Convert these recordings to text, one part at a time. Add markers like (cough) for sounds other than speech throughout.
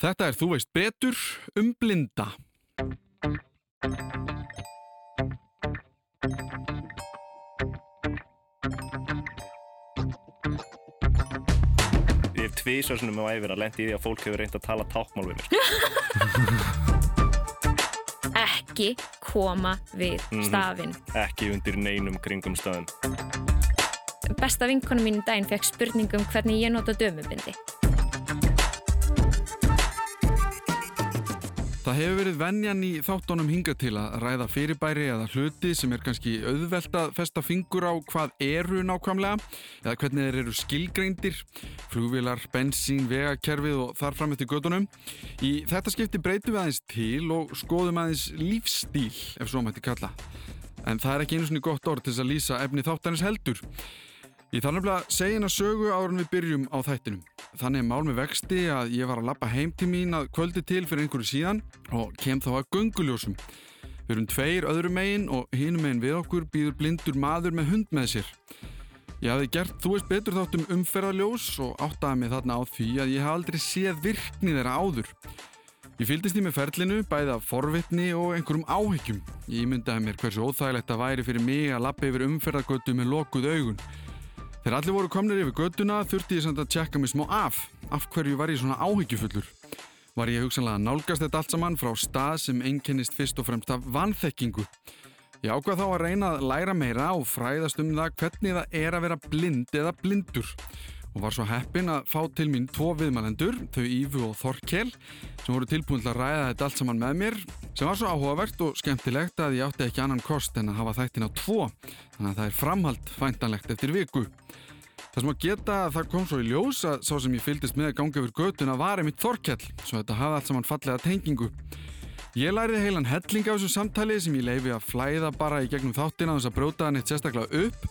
Þetta er Þú veist betur um blinda. Ég hef tvísarsunum á æfir að lendi í því að fólk hefur reynd að tala tákmál við mér. (laughs) Ekki koma við stafinn. Ekki undir neinum kringum stöðum. Besta vinkonu mín í daginn fekk spurningum hvernig ég nota dömubindi. Það hefur verið venjan í þáttunum hinga til að ræða fyrirbæri eða hluti sem er kannski auðvelt að festa fingur á hvað eru nákvæmlega eða hvernig þeir eru skilgreindir, flugvilar, bensín, vegakerfið og þar fram eftir gödunum. Í þetta skipti breytum við aðeins til og skoðum aðeins lífstíl ef svo mætti kalla. En það er ekki einu svona gott orð til að lýsa efni þáttanins heldur. Ég þarf nefnilega að segja hérna sögu áður en við byrjum á þættinum. Þannig er mál með vexti að ég var að lappa heim til mín að kvöldi til fyrir einhverju síðan og kem þá að gönguljósum. Við erum tveir öðru megin og hinum megin við okkur býður blindur maður með hund með sér. Ég hafði gert, þú veist betur þáttum umferðarljós og áttaði mig þarna á því að ég haf aldrei séð virkni þeirra áður. Ég fylgdist í með ferlinu, bæði af forvitni og einhverjum áhyggjum. Ég myndaði mér hversu óþægilegt það væri fyrir mig að lappa yfir umferðargötu með lokuð augun. Þegar allir voru komnir yfir göduna þurfti ég samt að tjekka mig smá af. Af hverju var ég svona áhyggjufullur? Var ég hugsanlega að nálgast þetta allt saman frá stað sem einkennist fyrst og fremst af vanþekkingu? Ég ákvað þá að reyna að læra meira og fræðast um það hvernig það er að vera blind eða blindur og var svo heppin að fá til mín tvo viðmælendur, þau Ífu og Þorkel sem voru tilbúin til að ræða þetta allt saman með mér sem var svo áhugavert og skemmtilegt að ég átti ekki annan kost en að hafa þættin á tvo þannig að það er framhald fæntanlegt eftir viku. Það sem að geta að það kom svo í ljós að sá sem ég fylgdist með að ganga yfir götuna var einmitt Þorkell svo þetta hafði allt saman fallega tengingu. Ég læriði heilan helling af þessu samtali sem ég leifi að flæða bara í gegnum þáttina þess að bróta hann eitt sérstaklega upp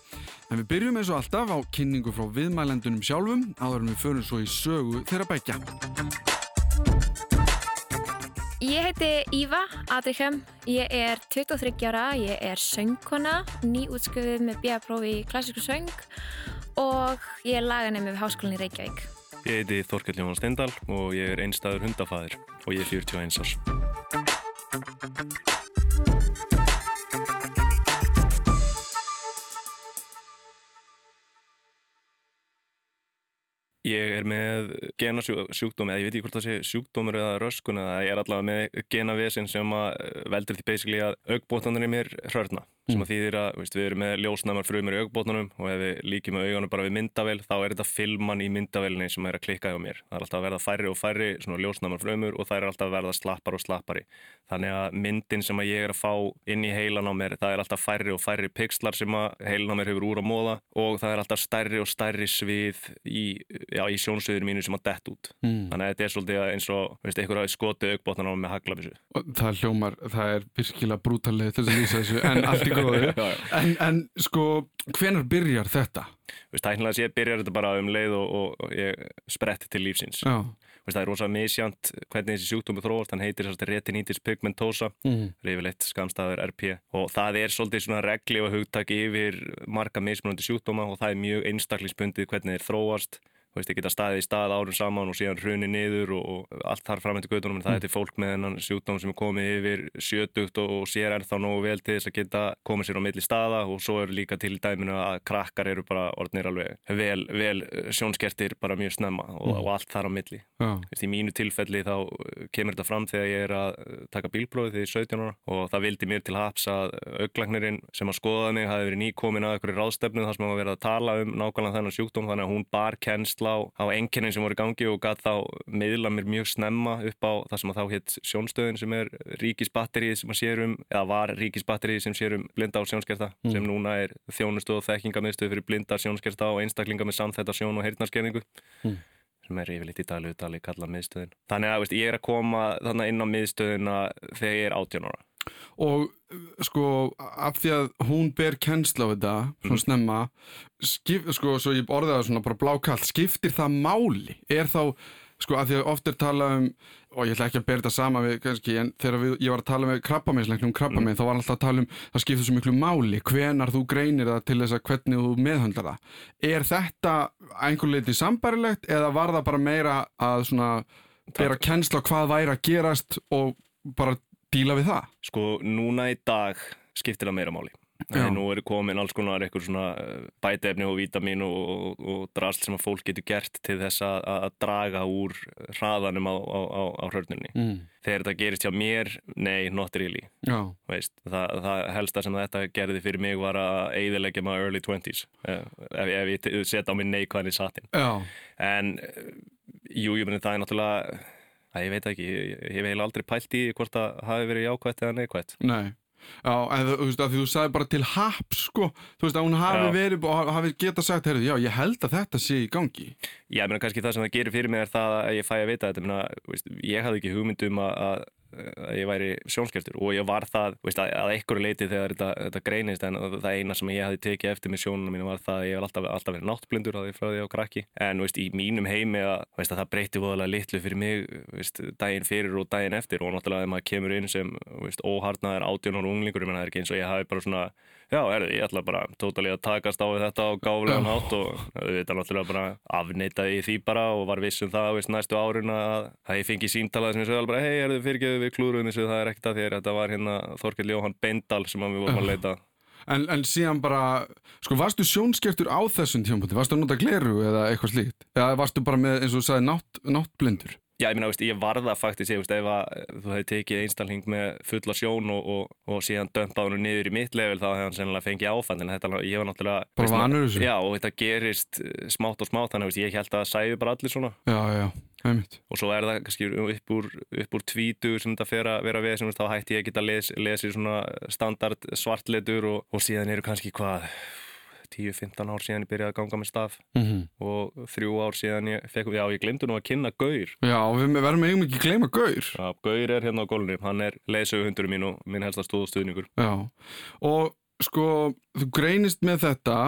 en við byrjum eins og alltaf á kynningu frá viðmælendunum sjálfum áður en við förum svo í sögu þeirra bækja. Ég heiti Íva Adrichem, ég er 23 ára, ég er söngkona, nýútskjöfið með B.A.prófi í klassísku söng og ég er laganemi við Háskólinni Reykjavík. Ég heiti Þorkell Jóhann Steindal og ég er einstæður hundafæðir og ég er 41 árs. Ég er með genasjúkdómi, eða ég veit ekki hvort það sé sjúkdómur eða röskun eða ég er allavega með genavesin sem að veldur því að augbótanir í mér hrörna sem að þýðir að veist, við erum með ljósnæmar frumir í augbótanum og ef við líkjum með augunum bara við myndavel þá er þetta filman í myndavelni sem er að klikka hjá mér. Það er alltaf að verða færri og færri svona ljósnæmar frumur og það er alltaf að verða slappar og slappari. Þannig að myndin sem að ég er að fá inn í heilan á mér það er alltaf færri og færri pixlar sem að heilan á mér hefur úr á móða og það er alltaf stærri og stærri svið í, já, í sjónsviðinu mínu sem að dett út. Mm. Þannig að þetta er svolítið eins og veist, einhver hafi skotið augbótan á með haglabissu. Þessu (laughs) en en, sko, hvenar byrjar þetta? Veist, tæknilega sé byrjar þetta bara um leið og, og, og ég spretti til lífsins. Já. Veist, það er rosalega misjant hvernig þessi sjúkdómi þróast, hann heitir retinitis pigmentosa, mm. reyfilegt skamstæður RP og það er svolítið svona regli og hugtak yfir marga mismunandi sjúkdóma og það er mjög einstaklingsbundið hvernig þeir þróast Veist, ég geta staðið í stað árum saman og síðan hruni niður og, og allt þar fram eftir gödunum en það er til fólk með hennan sjúkdóm sem er komið yfir sjötugt og, og sér ennþá nógu vel til þess að geta komið sér á milli staða og svo eru líka til dæminu að krakkar eru bara orðnir alveg vel, vel sjónskertir bara mjög snemma og, og allt þar á milli. Veist, í mínu tilfelli þá kemur þetta fram þegar ég er að taka bílprófið þegar ég er 17 ára og það vildi mér til haps að auglagnirinn sem að skoða mig hafi verið nýkomin að kennsla á, á enginnin sem voru í gangi og gæti þá miðla mér mjög snemma upp á það sem að þá hitt sjónstöðin sem er ríkisbatterið sem að sérum, eða var ríkisbatterið sem sérum blinda á sjónskerta mm. sem núna er þjónustu og þekkingamiðstöð fyrir blinda sjónskerta og einstaklinga með samþetta sjón og heyrnarskerningu mm. sem er yfirleitt í daglu tali kalla miðstöðin. Þannig að veist, ég er að koma inn á miðstöðina þegar ég er 18 ára og sko af því að hún ber kennsla á þetta svona mm. snemma skip, sko svo ég orðið það svona bara blákallt skiptir það máli er þá sko af því að oft er talað um og ég ætla ekki að bera þetta sama við kannski en þegar við, ég var að tala með krabbameinsleiknum krabbamenn mm. þá var alltaf að tala um það skiptir svo miklu máli hvenar þú greinir það til þess að hvernig þú meðhandlar það er þetta einhver leiti sambarilegt eða var það bara meira að svona bera kennsla hvað væri að gerast og bara díla við það? Sko, núna í dag skiptir það meira máli. Já. Nú eru komin alls konar eitthvað svona eh, bætefni og vítamin og, og, og drast sem að fólk getur gert til þess að, að draga úr hraðanum á, á, á, á hörnunni. Mm. Þegar þetta gerist hjá mér, nei, not really. Veist, það, það helsta sem þetta gerði fyrir mig var að eigðilegja maður early 20s eh, ef, ef ég setja á mig neikvæðin í satin. já, En eh, jú, ég meni það er náttúrulega, að ég veit ekki, ég, hef eiginlega aldrei pælt í hvort það hafi verið jákvætt eða neikvætt. nei. Já, en þú veist að þú sagði bara til happ, sko, þú veist að hún hafi Já. verið og hafi geta sagt, heyrðu, já, ég held að þetta sé í gangi. Já, ég meina kannski það sem það gerir fyrir mig er það að ég fæ að vita þetta, ég meina, veist, ég hafði ekki hugmynd um að, að, að ég væri sjónskertur. Og ég var það, veist, að, einhverju leiti þegar þetta, þetta greinist en það eina sem ég hafði tekið eftir með sjónunum mínu var það að ég hef alltaf, alltaf verið náttblindur að ég því á krakki, en veist, í mínum heimi að, veist, að það breyti voðalega litlu fyrir mig, daginn fyrir og daginn eftir. Og náttúrulega ef maður kemur inn sem, veist, óharnaðar átjónar unglingur, ég meina, það er ekki eins og ég hafi bara svona Já, erði, ég ætla bara tótali að takast á þetta á gáflegan hátt og við þetta náttúrulega bara afneitaði því bara og var viss um það veist, næstu árin að, að ég fengi síntalað sem sögði bara, hei, erðu fyrirgeðu við klúruðum þessu, það er ekkert að þér, þetta var hérna Þorkell Jóhann Bendal sem við vorum að leita En, en síðan bara, sko, varstu sjónskertur á þessum tímapunkti? Varstu að nota gleru eða eitthvað slíkt? Eða varstu bara með, eins og þú sagði, nátt, náttblindur? Já, ég veist, ég varða faktisk, ég veist, ef að þú hefði tekið einstakling með fulla sjón og, og, og síðan dömpað hann niður í mitt level þá hefði hann sennilega fengið áfann en þetta, ég var náttúrulega Bara vanur þessu? Já, og þetta gerist eh, smátt og smátt, þannig að ég held að það sæði bara allir svona Já, já, einmitt. og svo er það kannski upp úr, upp úr tvítu sem þetta fer að vera við sem þá hætti ég að geta les, lesið svona standard svartletur og, og síðan eru kannski hvað 10-15 ár síðan ég byrjaði að ganga með staf Mm og þrjú ár síðan ég fekk, já ég glemdu nú að kynna Gaur Já, við verðum eigum ekki að gleyma gaur. já, Gaur er hérna á gólunni, hann er leysöguhundurum mín og minn helst að stóða stuðningur Já, og sko, þú greinist með þetta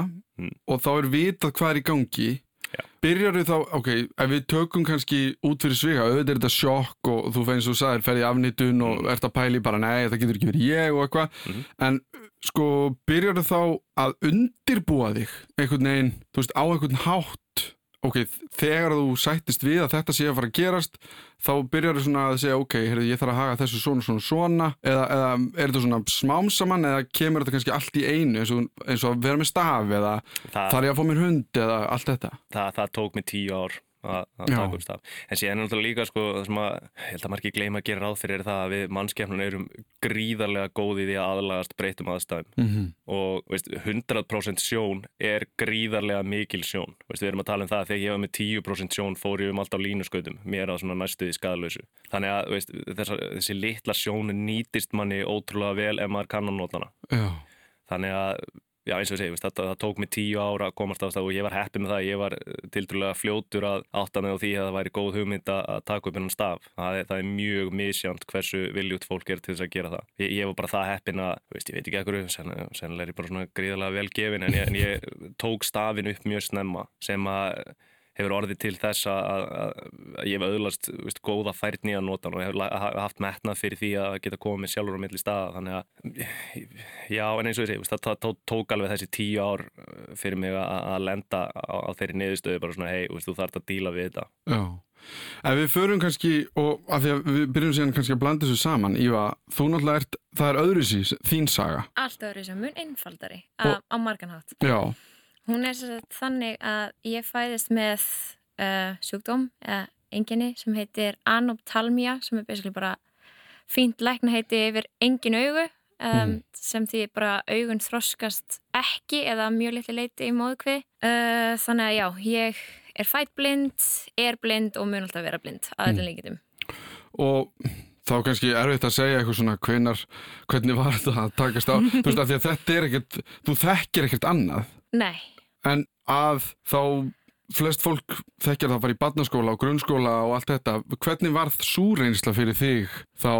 Mm. og þá er vitað hvað er í gangi. Já. Byrjar þú þá, ok, ef við tökum kannski út fyrir sviga, auðvitað er þetta sjokk og þú feins og sagðir, ferði afnýttun og ert að pæli bara, nei, það getur ekki verið ég og eitthvað, Mhm. en sko, byrjar þá að undirbúa þig einhvern veginn, þú veist, á einhvern hátt, ok, þegar þú sættist við að þetta sé að fara að gerast, þá byrjar þú svona að segja, ok, heyrðu, ég þarf að haga þessu svona, svona, svona, eða, eða er þetta svona smám saman, eða kemur þetta kannski allt í einu, eins og, eins og að vera með staf, eða það, þarf ég að fá mér hund, eða allt þetta. það, það tók mig tíu ár að, að upp staf. En síðan er náttúrulega líka sko, það sem að ég held að margir gleyma að gera ráð fyrir er það að við mannskefnun erum gríðarlega góð í að aðlagast breytum aðstæðum. Mm -hmm. og veist, 100% sjón er gríðarlega mikil sjón. Veist, við erum að tala um það að þegar ég var með 10% sjón fór ég um alltaf línuskautum mér að svona næstuði skadalösu þannig að veist, þessa, þessi litla sjón nýtist manni ótrúlega vel ef maður kannan nótana þannig að Já, eins og ég segi, veist, það, tók mig tíu ára að komast á það og ég var heppið með það, ég var tildurlega fljótur að átta á því að það væri góð hugmynd að taka upp hennan staf. Það er, það er mjög misjánt hversu viljút fólk er til þess að gera það. Ég, ég var bara það heppin að, veist, ég veit ekki ekkur, sen, sennilega er ég bara svona gríðarlega vel gefin en ég, en ég tók stafin upp mjög snemma sem að hefur orðið til þess að, að, að ég hef auðlast veist, góða færni að nota og ég hef la- ha- haft metnað fyrir því að geta komið mér sjálfur á milli staða þannig að já en eins og ég segi það, tók alveg þessi tíu ár uh, fyrir mig að, að lenda á, á þeirri niðurstöðu bara svona hei þú þarf að díla við þetta já. Ef við förum kannski, og af því að við byrjum síðan kannski að blanda þessu saman, Íva, þú náttúrulega ert, það er öðru síðan, þín saga. Allt öðru sem mun einfaldari Og- á, á margan hátt. Já, Hún er þannig að ég fæðist með uh, sjúkdóm eða enginni sem heitir anoptalmia sem er basically bara fínt lækna heiti yfir engin augu um, Mhm. sem því bara augun þroskast ekki eða mjög litli leiti í móðkvi. Uh, þannig að já, ég er fætt blind, er blind og mun alltaf vera blind að öllum líkitum. og þá kannski erfitt að segja eitthvað svona hvenar, hvernig var þetta að takast á, (laughs) þú veist, því að þetta er ekkert, þú þekkir ekkert annað, Nei, en að þá flest fólk þekkjar það að fara í barnaskóla og grunnskóla og allt þetta, hvernig var svo reynsla fyrir þig þá,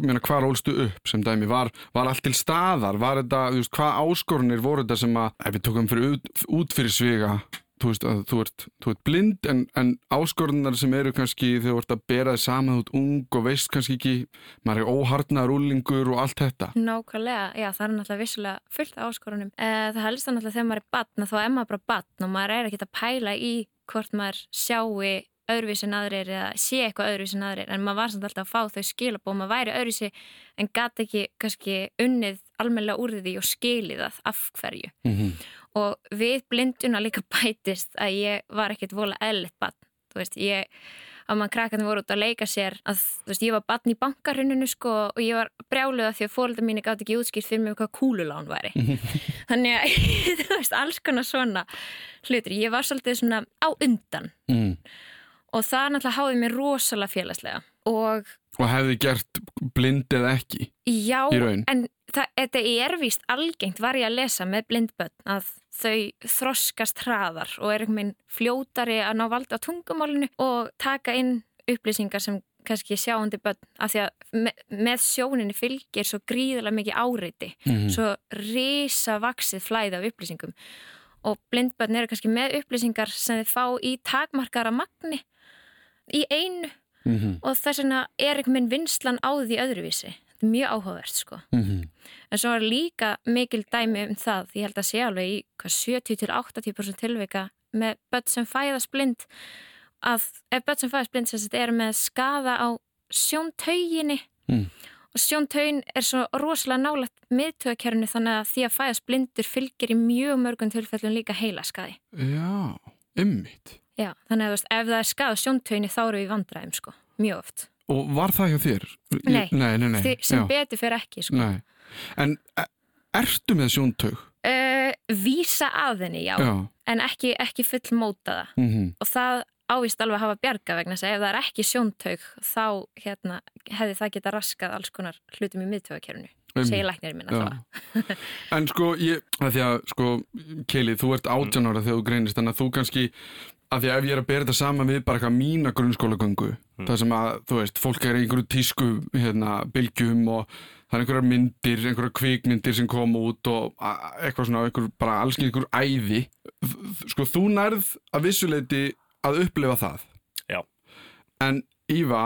meina, hvar ólstu upp sem dæmi, var, var allt til staðar, var þetta, þú veist, hvað áskorunir voru þetta sem að, ef við tókum fyrir út, út fyrir sviga, þú veist, að þú ert, þú ert blind en, en áskorunar sem eru kannski þegar þú ert að bera þið saman út ung og veist kannski ekki, maður er óharnar úlingur og allt þetta. Nákvæmlega, já það er náttúrulega vissulega fullt af áskorunum. Eh, Það helst það náttúrulega þegar maður er batn þá er maður bara batn og maður er ekkert að pæla í hvort maður sjáu öðruvísi en aðrir eða sé eitthvað öðruvísi en aðrir en maður var samt alltaf að fá þau skilabóð maður væri öðruvísi en gæti ekki kannski unnið almennilega úr því og skilið það af hverju mm -hmm. Og við blinduna líka (laughs) bætist að ég var ekkert vola eðlitt bann þú veist, ég að mann krakkarnir voru út að leika sér að þú veist, ég var bann í bankarhuninu sko og ég var brjáluða því að fólkið mínu gátt ekki útskýrt fyrir mig hvað kúlulán væri. (laughs) Þannig að, (laughs) þú veist, alls konar svona hlutur, ég var svolítið svona á undan. Mm. og það náttúrulega háði mér rosalega félagslega og Og hefði gert blind eða ekki já, en þetta er víst algengt var ég að lesa með blindbönn að þau þroskast hraðar og er einhvern veginn fljótari að ná valda á tungumálinu og taka inn upplýsingar sem kannski sjáundi bönn af því að með, sjóninni fylgir svo gríðilega mikið áreiti mm. svo risa vaksið flæði af upplýsingum og blindbönn eru kannski með upplýsingar sem þið fá í takmarkara magni í einu mm -hmm. og þess vegna er einhvern veginn vinslan á því öðruvísi þetta er mjög áhugavert sko Mm -hmm. en svo er líka mikil dæmi um það ég held að sé alveg í hvað, 70-80% tilvika með börn sem fæðast blind að ef börn sem fæðast blind sem þetta er með skada á sjóntauginni Mm. og sjóntaugin er svo rosalega nálægt miðtöðakerfinu þannig að því að fæðast blindur fylgir í mjög mörgum tilfellum líka heilaskaði Já, ymmit Já, þannig að veist, ef það er skada á sjóntauginni þá eru við vandræðum sko, mjög oft Og var það hjá þér? Nei. Nei, nei, nei sem já, betur fyrir ekki sko. nei. En e- ertu með sjóntaug? uh, Vísa að henni, já, Já en ekki, ekki full mótaða mm -hmm. og það ávist alveg að hafa bjarga vegna þess að ef það er ekki sjóntaug þá hérna, hefði það geta raskað alls konar hlutum í miðtögakerfinu segir læknirinn minna Já. En sko, ég, að því að sko, Keili, þú ert 18 ára þegar þú greinist þannig að þú kannski, að því að ef ég er að bera þetta saman við bara eitthvað mína grunnskólagöngu það sem að, þú veist, fólk er í einhverju tísku, hérna, bylgjum og það er einhverjar myndir, einhverjar kvikmyndir sem koma út og eitthvað svona, einhver, bara alls ekki einhver æði. Sko, þú nærð að vissuleiti að upplifa það. Já. En Íva,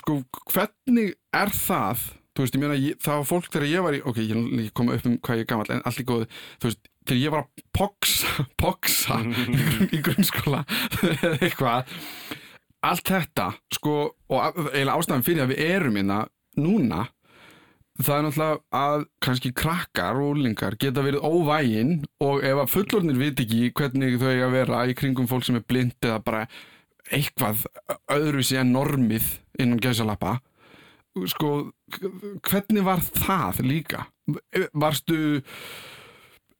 sko, hvernig er það? Þú veist, ég meina, var fólk þegar ég var í ok, ég, kom upp um hvað ég er gammal en allt í góðu, þú veist, þegar ég var að poksa, poksa í, í grunnskóla eða eitthvað allt þetta, sko og að- eiginlega ástæðan fyrir að við erum hérna núna það er náttúrulega að kannski krakkar og úlingar geta verið óvægin og ef að fullornir vit ekki hvernig þau eiga að vera í kringum fólk sem er blind eða bara eitthvað öðruvísi en normið innan gæsalappa sko, hvernig var það líka? Varstu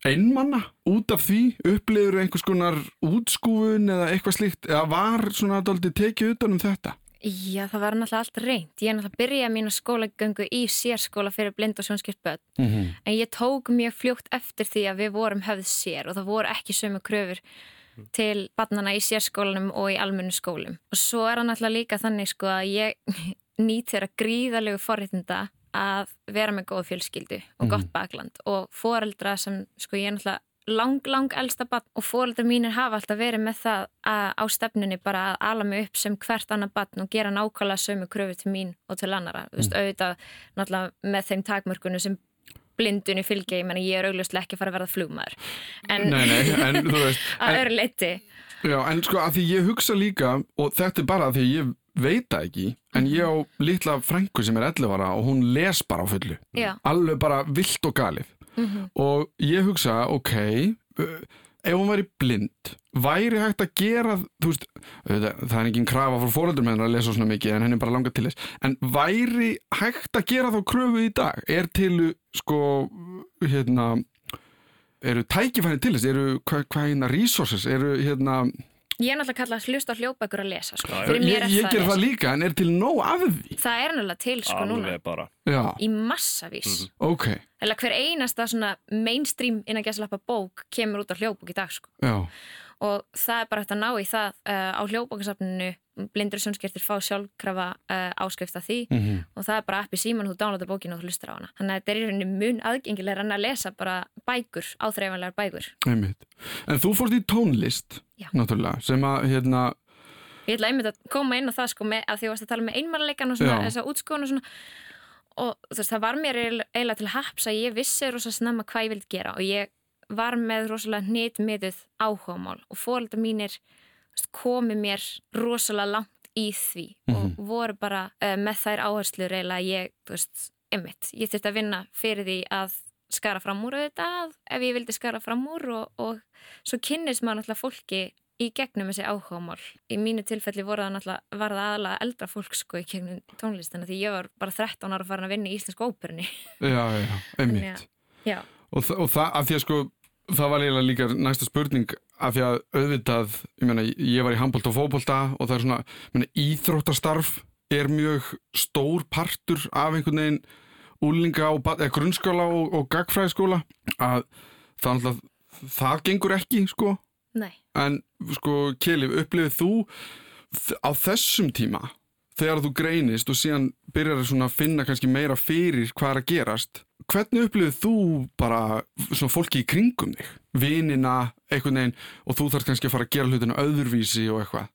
einmanna út af því? Upplifur einhvers konar útskúfun eða eitthvað slíkt? Eða var svona dálítið tekið utan um þetta? Já, það var náttúrulega allt reynd. Ég er náttúrulega að byrja mínu skólagöngu í sérskóla fyrir blind og sjónskipt börn. Mm -hmm. En ég tók mjög fljótt eftir því að við vorum höfð sér og það voru ekki sömu kröfur til barnana í sérskólanum og í almennu skólum. Og svo er það náttúrulega líka þannig sko að ég (laughs) nýt þeirra gríðalegu forréttinda að vera með góð fjölskyldu og gott bakland og foreldra sem sko ég er náttúrulega lang, lang elsta barn og foreldra mínir hafa alltaf verið með það að, á stefnunni bara að ala mig upp sem hvert annar barn og gera nákvæmlega sömu kröfu til mín og til annara. Þú veist, auðvitað náttúrulega með þeim takmörkunum sem blindunni fylgja, ég menna ég er augljóslega ekki að fara að verða flugmaður. En Nei, nei, en veist (laughs) að en, öru leiti, Já, en sko að því ég hugsa líka og þetta er bara að því ég veit það ekki en ég á litla frængu sem er 11 ára og hún les bara á fullu. Já, alveg bara vilt og galið. Mhm, og ég hugsa, ok ef hún væri blind væri hægt að gera þú veist, það er engin krafa frá fóröldur með hennar að lesa svona mikið en henni er bara langað til þess en væri hægt að gera þá kröfu í dag? Er til sko hérna eru tækifæri til þess, eru hvað hva hérna resources, eru hérna ég er náttúrulega kallað að hlusta á hljóðbækur að lesa, sko. Já, ég, ég ger það líka en er til nóg af því Það er náttúrulega til, sko, núna, Alveg bara. já, í massavís. Mhm. ok, Eða hver einasta svona mainstream innan gæslappa bók kemur út á hljóðbók í dag, sko. já og það er bara hægt að ná í það uh, á hljóðbókasafninu blindur sjónskertir fá sjálfkrafa uh, áskrift af því mm og það er bara app í síman þú downloada bókinu og þú hlustar á hana þannig að þetta er í rauninni mun aðgengilega en að lesa bara bækur, áþreifanlegar bækur einmitt. en þú fórst í tónlist Já. náttúrulega, sem að hérna, ég ætla einmitt að koma inn á það sko með, að því að þú varst að tala með einmannleikan og svona, Já. þessa útskóðun og svona og þú veist, það var mér eiginlega til haps að ég vissi rosa snemma hvað ég vildi gera og ég var með rosalega hnitmiðuð áhugamál og fóreldur mínir komi mér rosalega langt í því mm -hmm. og mhm. voru bara uh, með þær áherslu reyla ég, þú veist, einmitt ég þurfti að vinna fyrir því að skara fram úr auðvitað ef ég vildi skara fram úr og, og svo kynnist maður náttúrulega fólki í gegnum þessi áhugamál. Í mínu tilfelli voru það náttúrulega, var það aðalega eldra fólk sko í gegnum tónlistina því ég var bara 13 ára fara að vinna í Íslensk óperunni. Já, já, einmitt. Já. Og, og það, af því að sko, það var eiginlega líka næsta spurning af því að auðvitað, ég meina, ég var í handbólta og fókbólta og það er svona, meina, íþróttastarf er mjög stór partur af einhvern veginn úlinga og grunnskóla og, og gagfræðskóla að það, það gengur ekki sko Nei. en sko Kelif, upplifið þú á þessum tíma þegar þú greinist og síðan byrjar að finna kannski meira fyrir hvað er að gerast hvernig upplifið þú bara svona fólki í kringum þig? Vinina, einhvern veginn og þú þarf kannski að fara að gera hlutinu öðurvísi og eitthvað?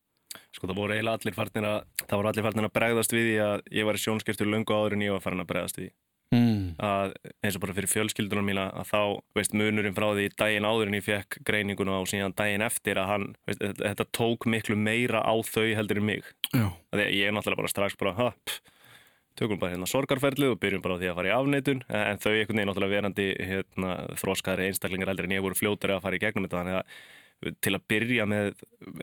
Sko það voru eiginlega allir farnir að það voru allir farnir að bregðast við því að ég var í sjónskiptur lungu áður en ég var farin að bregðast við mm. að eins og bara fyrir fjölskyldunum mína að þá veist munurinn frá því daginn áður en ég fekk greininguna og síðan daginn eftir að hann, veist, þetta tók miklu meira á þau heldur en mig. Að ég er náttúrulega bara strax bara ha, pff, tökum bara hérna sorgarferðlið og byrjum bara því að fara í afneitun. En þau einhvern veginn náttúrulega verandi hérna, þróskari einstaklingar heldur en ég voru fljótari að fara í gegnum þetta. Þannig að til að byrja með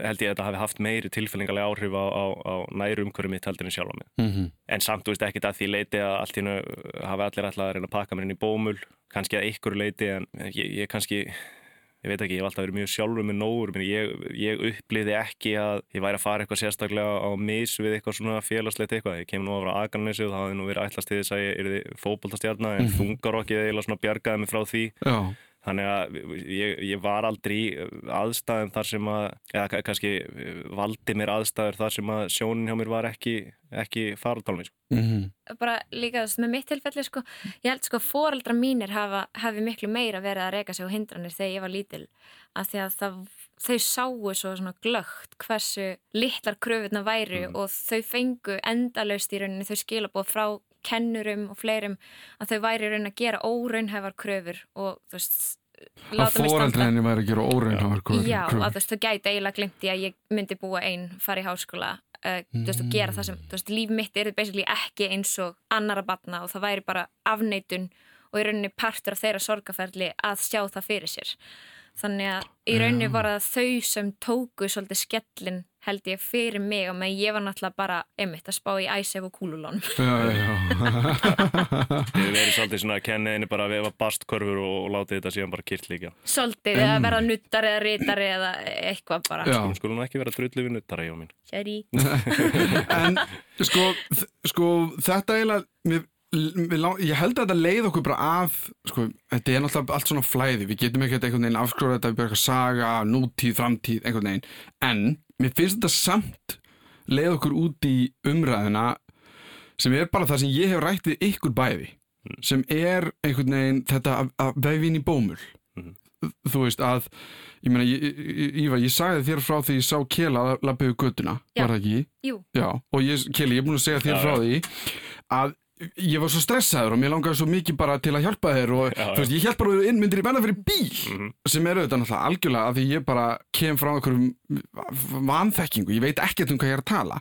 held ég að þetta hafi haft meiri tilfellingarlega áhrif á, á, á næru umhverju mitt heldur en sjálf á mig mm -hmm. en samt, þú veist, ekkit að því leiti að allt nögu hafi allir alltaf að reyna að pakka mér inn í bómul kannski að ykkur leiti en ég, ég kannski ég veit ekki, ég hef alltaf verið mjög sjálfur með nógur ég, ég uppliði ekki að ég væri að fara eitthvað sérstaklega á mis við eitthvað svona félagslegt eitthvað ég kem nú að vera aðgarnissu og það hafði nú verið ætlast til þess að ég er fókbaltastjarnar en mm -hmm. þungarokkið eiginlega svona bjargaði mig frá því Já. Þannig að ég, ég var aldrei í aðstæðum þar sem að, eða kannski valdi mér aðstæður þar sem að sjónin hjá mér var ekki, ekki faraldálmi. Sko. Mm -hmm. Bara líka þess með mitt tilfelli, sko, ég held sko foreldra mínir hafa, hafi miklu meira verið að reyka sig á hindranir þegar ég var lítil. Af því að það, þau sáu svo svona glögt hversu litlar kröfurna væri mm. og þau fengu endalaust í rauninni þau skilabóð frá kennurum og fleirum að þau væri raun að gera óraunhæfar kröfur og þú veist að fóreldræðinni væri að gera óraunhæfar kröfur. já, að þú veist, þau gæti eiginlega glemt í að ég myndi búa einn, fara í háskóla uh, þú veist, og gera það sem, þú veist, líf mitt er basically ekki eins og annara batna og það væri bara afneitun og í rauninni partur af þeirra sorgaferli að sjá það fyrir sér þannig að í rauninni var það þau sem tóku svolítið skellin held ég fyrir mig og með ég var náttúrulega bara einmitt að spá í æsef og kúlulón. Já, já. (laughs) Þið verið svolítið svona að kenna einu bara að vefa bastkörfur og láta þetta síðan bara kýrt líka. Svolítið, eða verða nuttar eða rítari eða eitthvað bara. Skulum skulum ekki vera drullu við nuttara, já mín. Sjöri (laughs) En sko, sko þetta eiginlega, mér ég held að þetta leið okkur bara af sko, þetta er náttúrulega allt svona flæði við getum ekki einhvern veginn afskróða þetta við byrjum að saga, nútíð, framtíð, einhvern veginn en mér finnst þetta samt leið okkur út í umræðina sem er bara það sem ég hef rætt við ykkur bæði mm. sem er einhvern veginn þetta að vefin í bómul mm. þú veist að ég meina, Íva, ég sagði þér frá því ég sá Kela að lappiðu göttuna, var það ekki? Jú. Já, og ég, Keli, ég er búin að segja þér Já, frá því að ég var svo stressaður og mér langaði svo mikið bara til að hjálpa þér og já, veist, ég held bara inn myndir í benna fyrir bíl mm -hmm. sem er auðvitað náttúrulega algjörlega af því ég bara kem frá einhverjum vanþekkingu, ég veit ekkert um hvað ég er að tala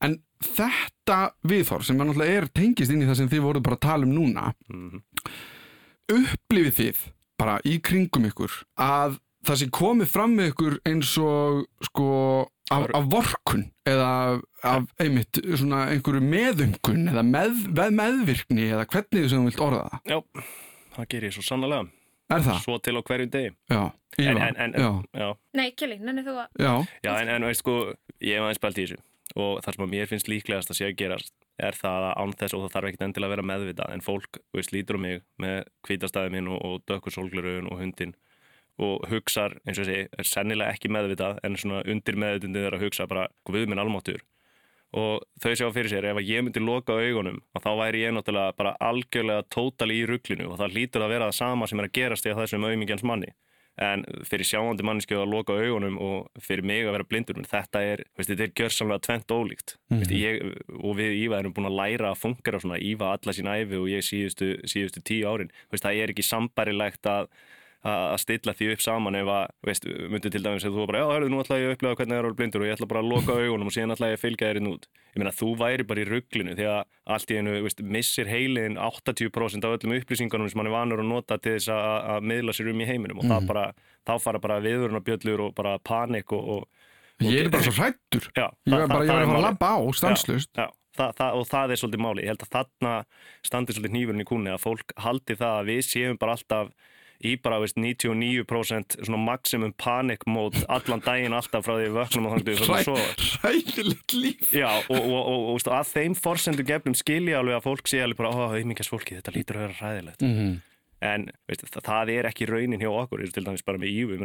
en þetta viðhór sem náttúrulega er tengist inn í það sem þið voruð bara að tala um núna mm -hmm. upplifið þið bara í kringum ykkur að það sem komið fram með ykkur eins og sko af, af vorkun eða af einmitt svona einhverju meðungun eða með, með meðvirkni eða hvernig þú sem þú vilt orða það Já, það ger ég svo sannlega Er það? Svo til á hverju degi Já, en, en, en, já. já. Nei, Kjeli, nenni þú að Já, já en veist sko, ég hef aðeins spælt í þessu og þar sem að mér finnst líklegast að sé að gerast er það að án þess og það þarf ekkert endilega að vera meðvitað en fólk, veist, lítur um mig með kvítastæði minn og, og dökkur sólglurun og hundin og hugsar, eins og þessi, er sennilega ekki meðvitað en svona undir meðvitundið er að hugsa bara við minn almáttur og þau sjá fyrir sér ef ég myndi loka augunum og þá væri ég náttúrulega bara algjörlega tótal í rugglinu og það lítur að vera það sama sem er að gerast í þessum auðmingjans manni. En fyrir sjáandi manneski að loka augunum og fyrir mig að vera blindur þetta er, veist, þetta er gjörsamlega tvent ólíkt. Mm -hmm. ég, og við Íva erum búin að læra að fungera svona Íva alla sín æfi og ég síðustu, síðustu tíu árin. Veist, það er ekki sambarilegt að að stilla því upp saman ef að, veist, myndi til dæmis að þú bara, já, hörðu, nú ætla ég að upplega hvernig það er að vera blindur og ég ætla bara að loka augunum og síðan ætla ég að fylgja þér inn út. Ég meina, þú væri bara í rugglinu því að allt í einu, veist, missir heilin 80% af öllum upplýsingunum sem hann er vanur að nota til þess að, að miðla sér um í heiminum og mm. bara, þá fara bara viðurunabjöllur og bara panik og, og Ég er bara svo hrættur. Já, ég er bara, ég er að fara að labba á, stanslust. Já, já. Það, það, og það er svolítið máli. Ég held að þarna standir svolítið nýfurinn í kúnni að fólk haldi það að við séum bara alltaf í bara veist, 99% svona maximum panic mode allan daginn alltaf frá því við vöknum og þannig að það er ræðilegt líf. Já og, og, og, og að þeim forsendu gefnum skilja alveg að fólk sé alveg bara ó, auðmingast fólki, þetta lítur að vera ræðilegt mm -hmm. en veist, það, það er ekki raunin hjá okkur, til dæmis bara með Ívu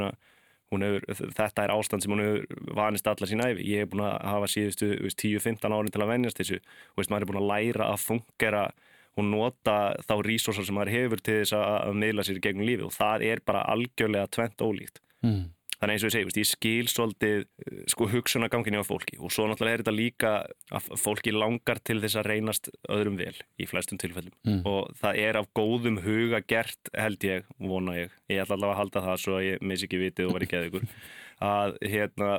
hefur, þetta er ástand sem hún hefur vanist allar sín æfi, ég hef búin að hafa síðustu 10-15 árin til að vennjast þessu. Og veist, maður er búin að læra að fungera og nota þá resursar sem maður hefur til þess að meðla sér gegnum lífi og það er bara algjörlega tvent ólíkt. Mm. Þannig eins og ég segi, ég skil svolítið eh, sko, hugsunagangin á fólki og svo náttúrulega er þetta líka að fólki langar til þess að reynast öðrum vel í flestum tilfellum mm. og það er af góðum huga gert held ég, vona ég, ég ætla allavega að halda það svo að ég missi ekki vitið og ekki eða ykkur að hérna,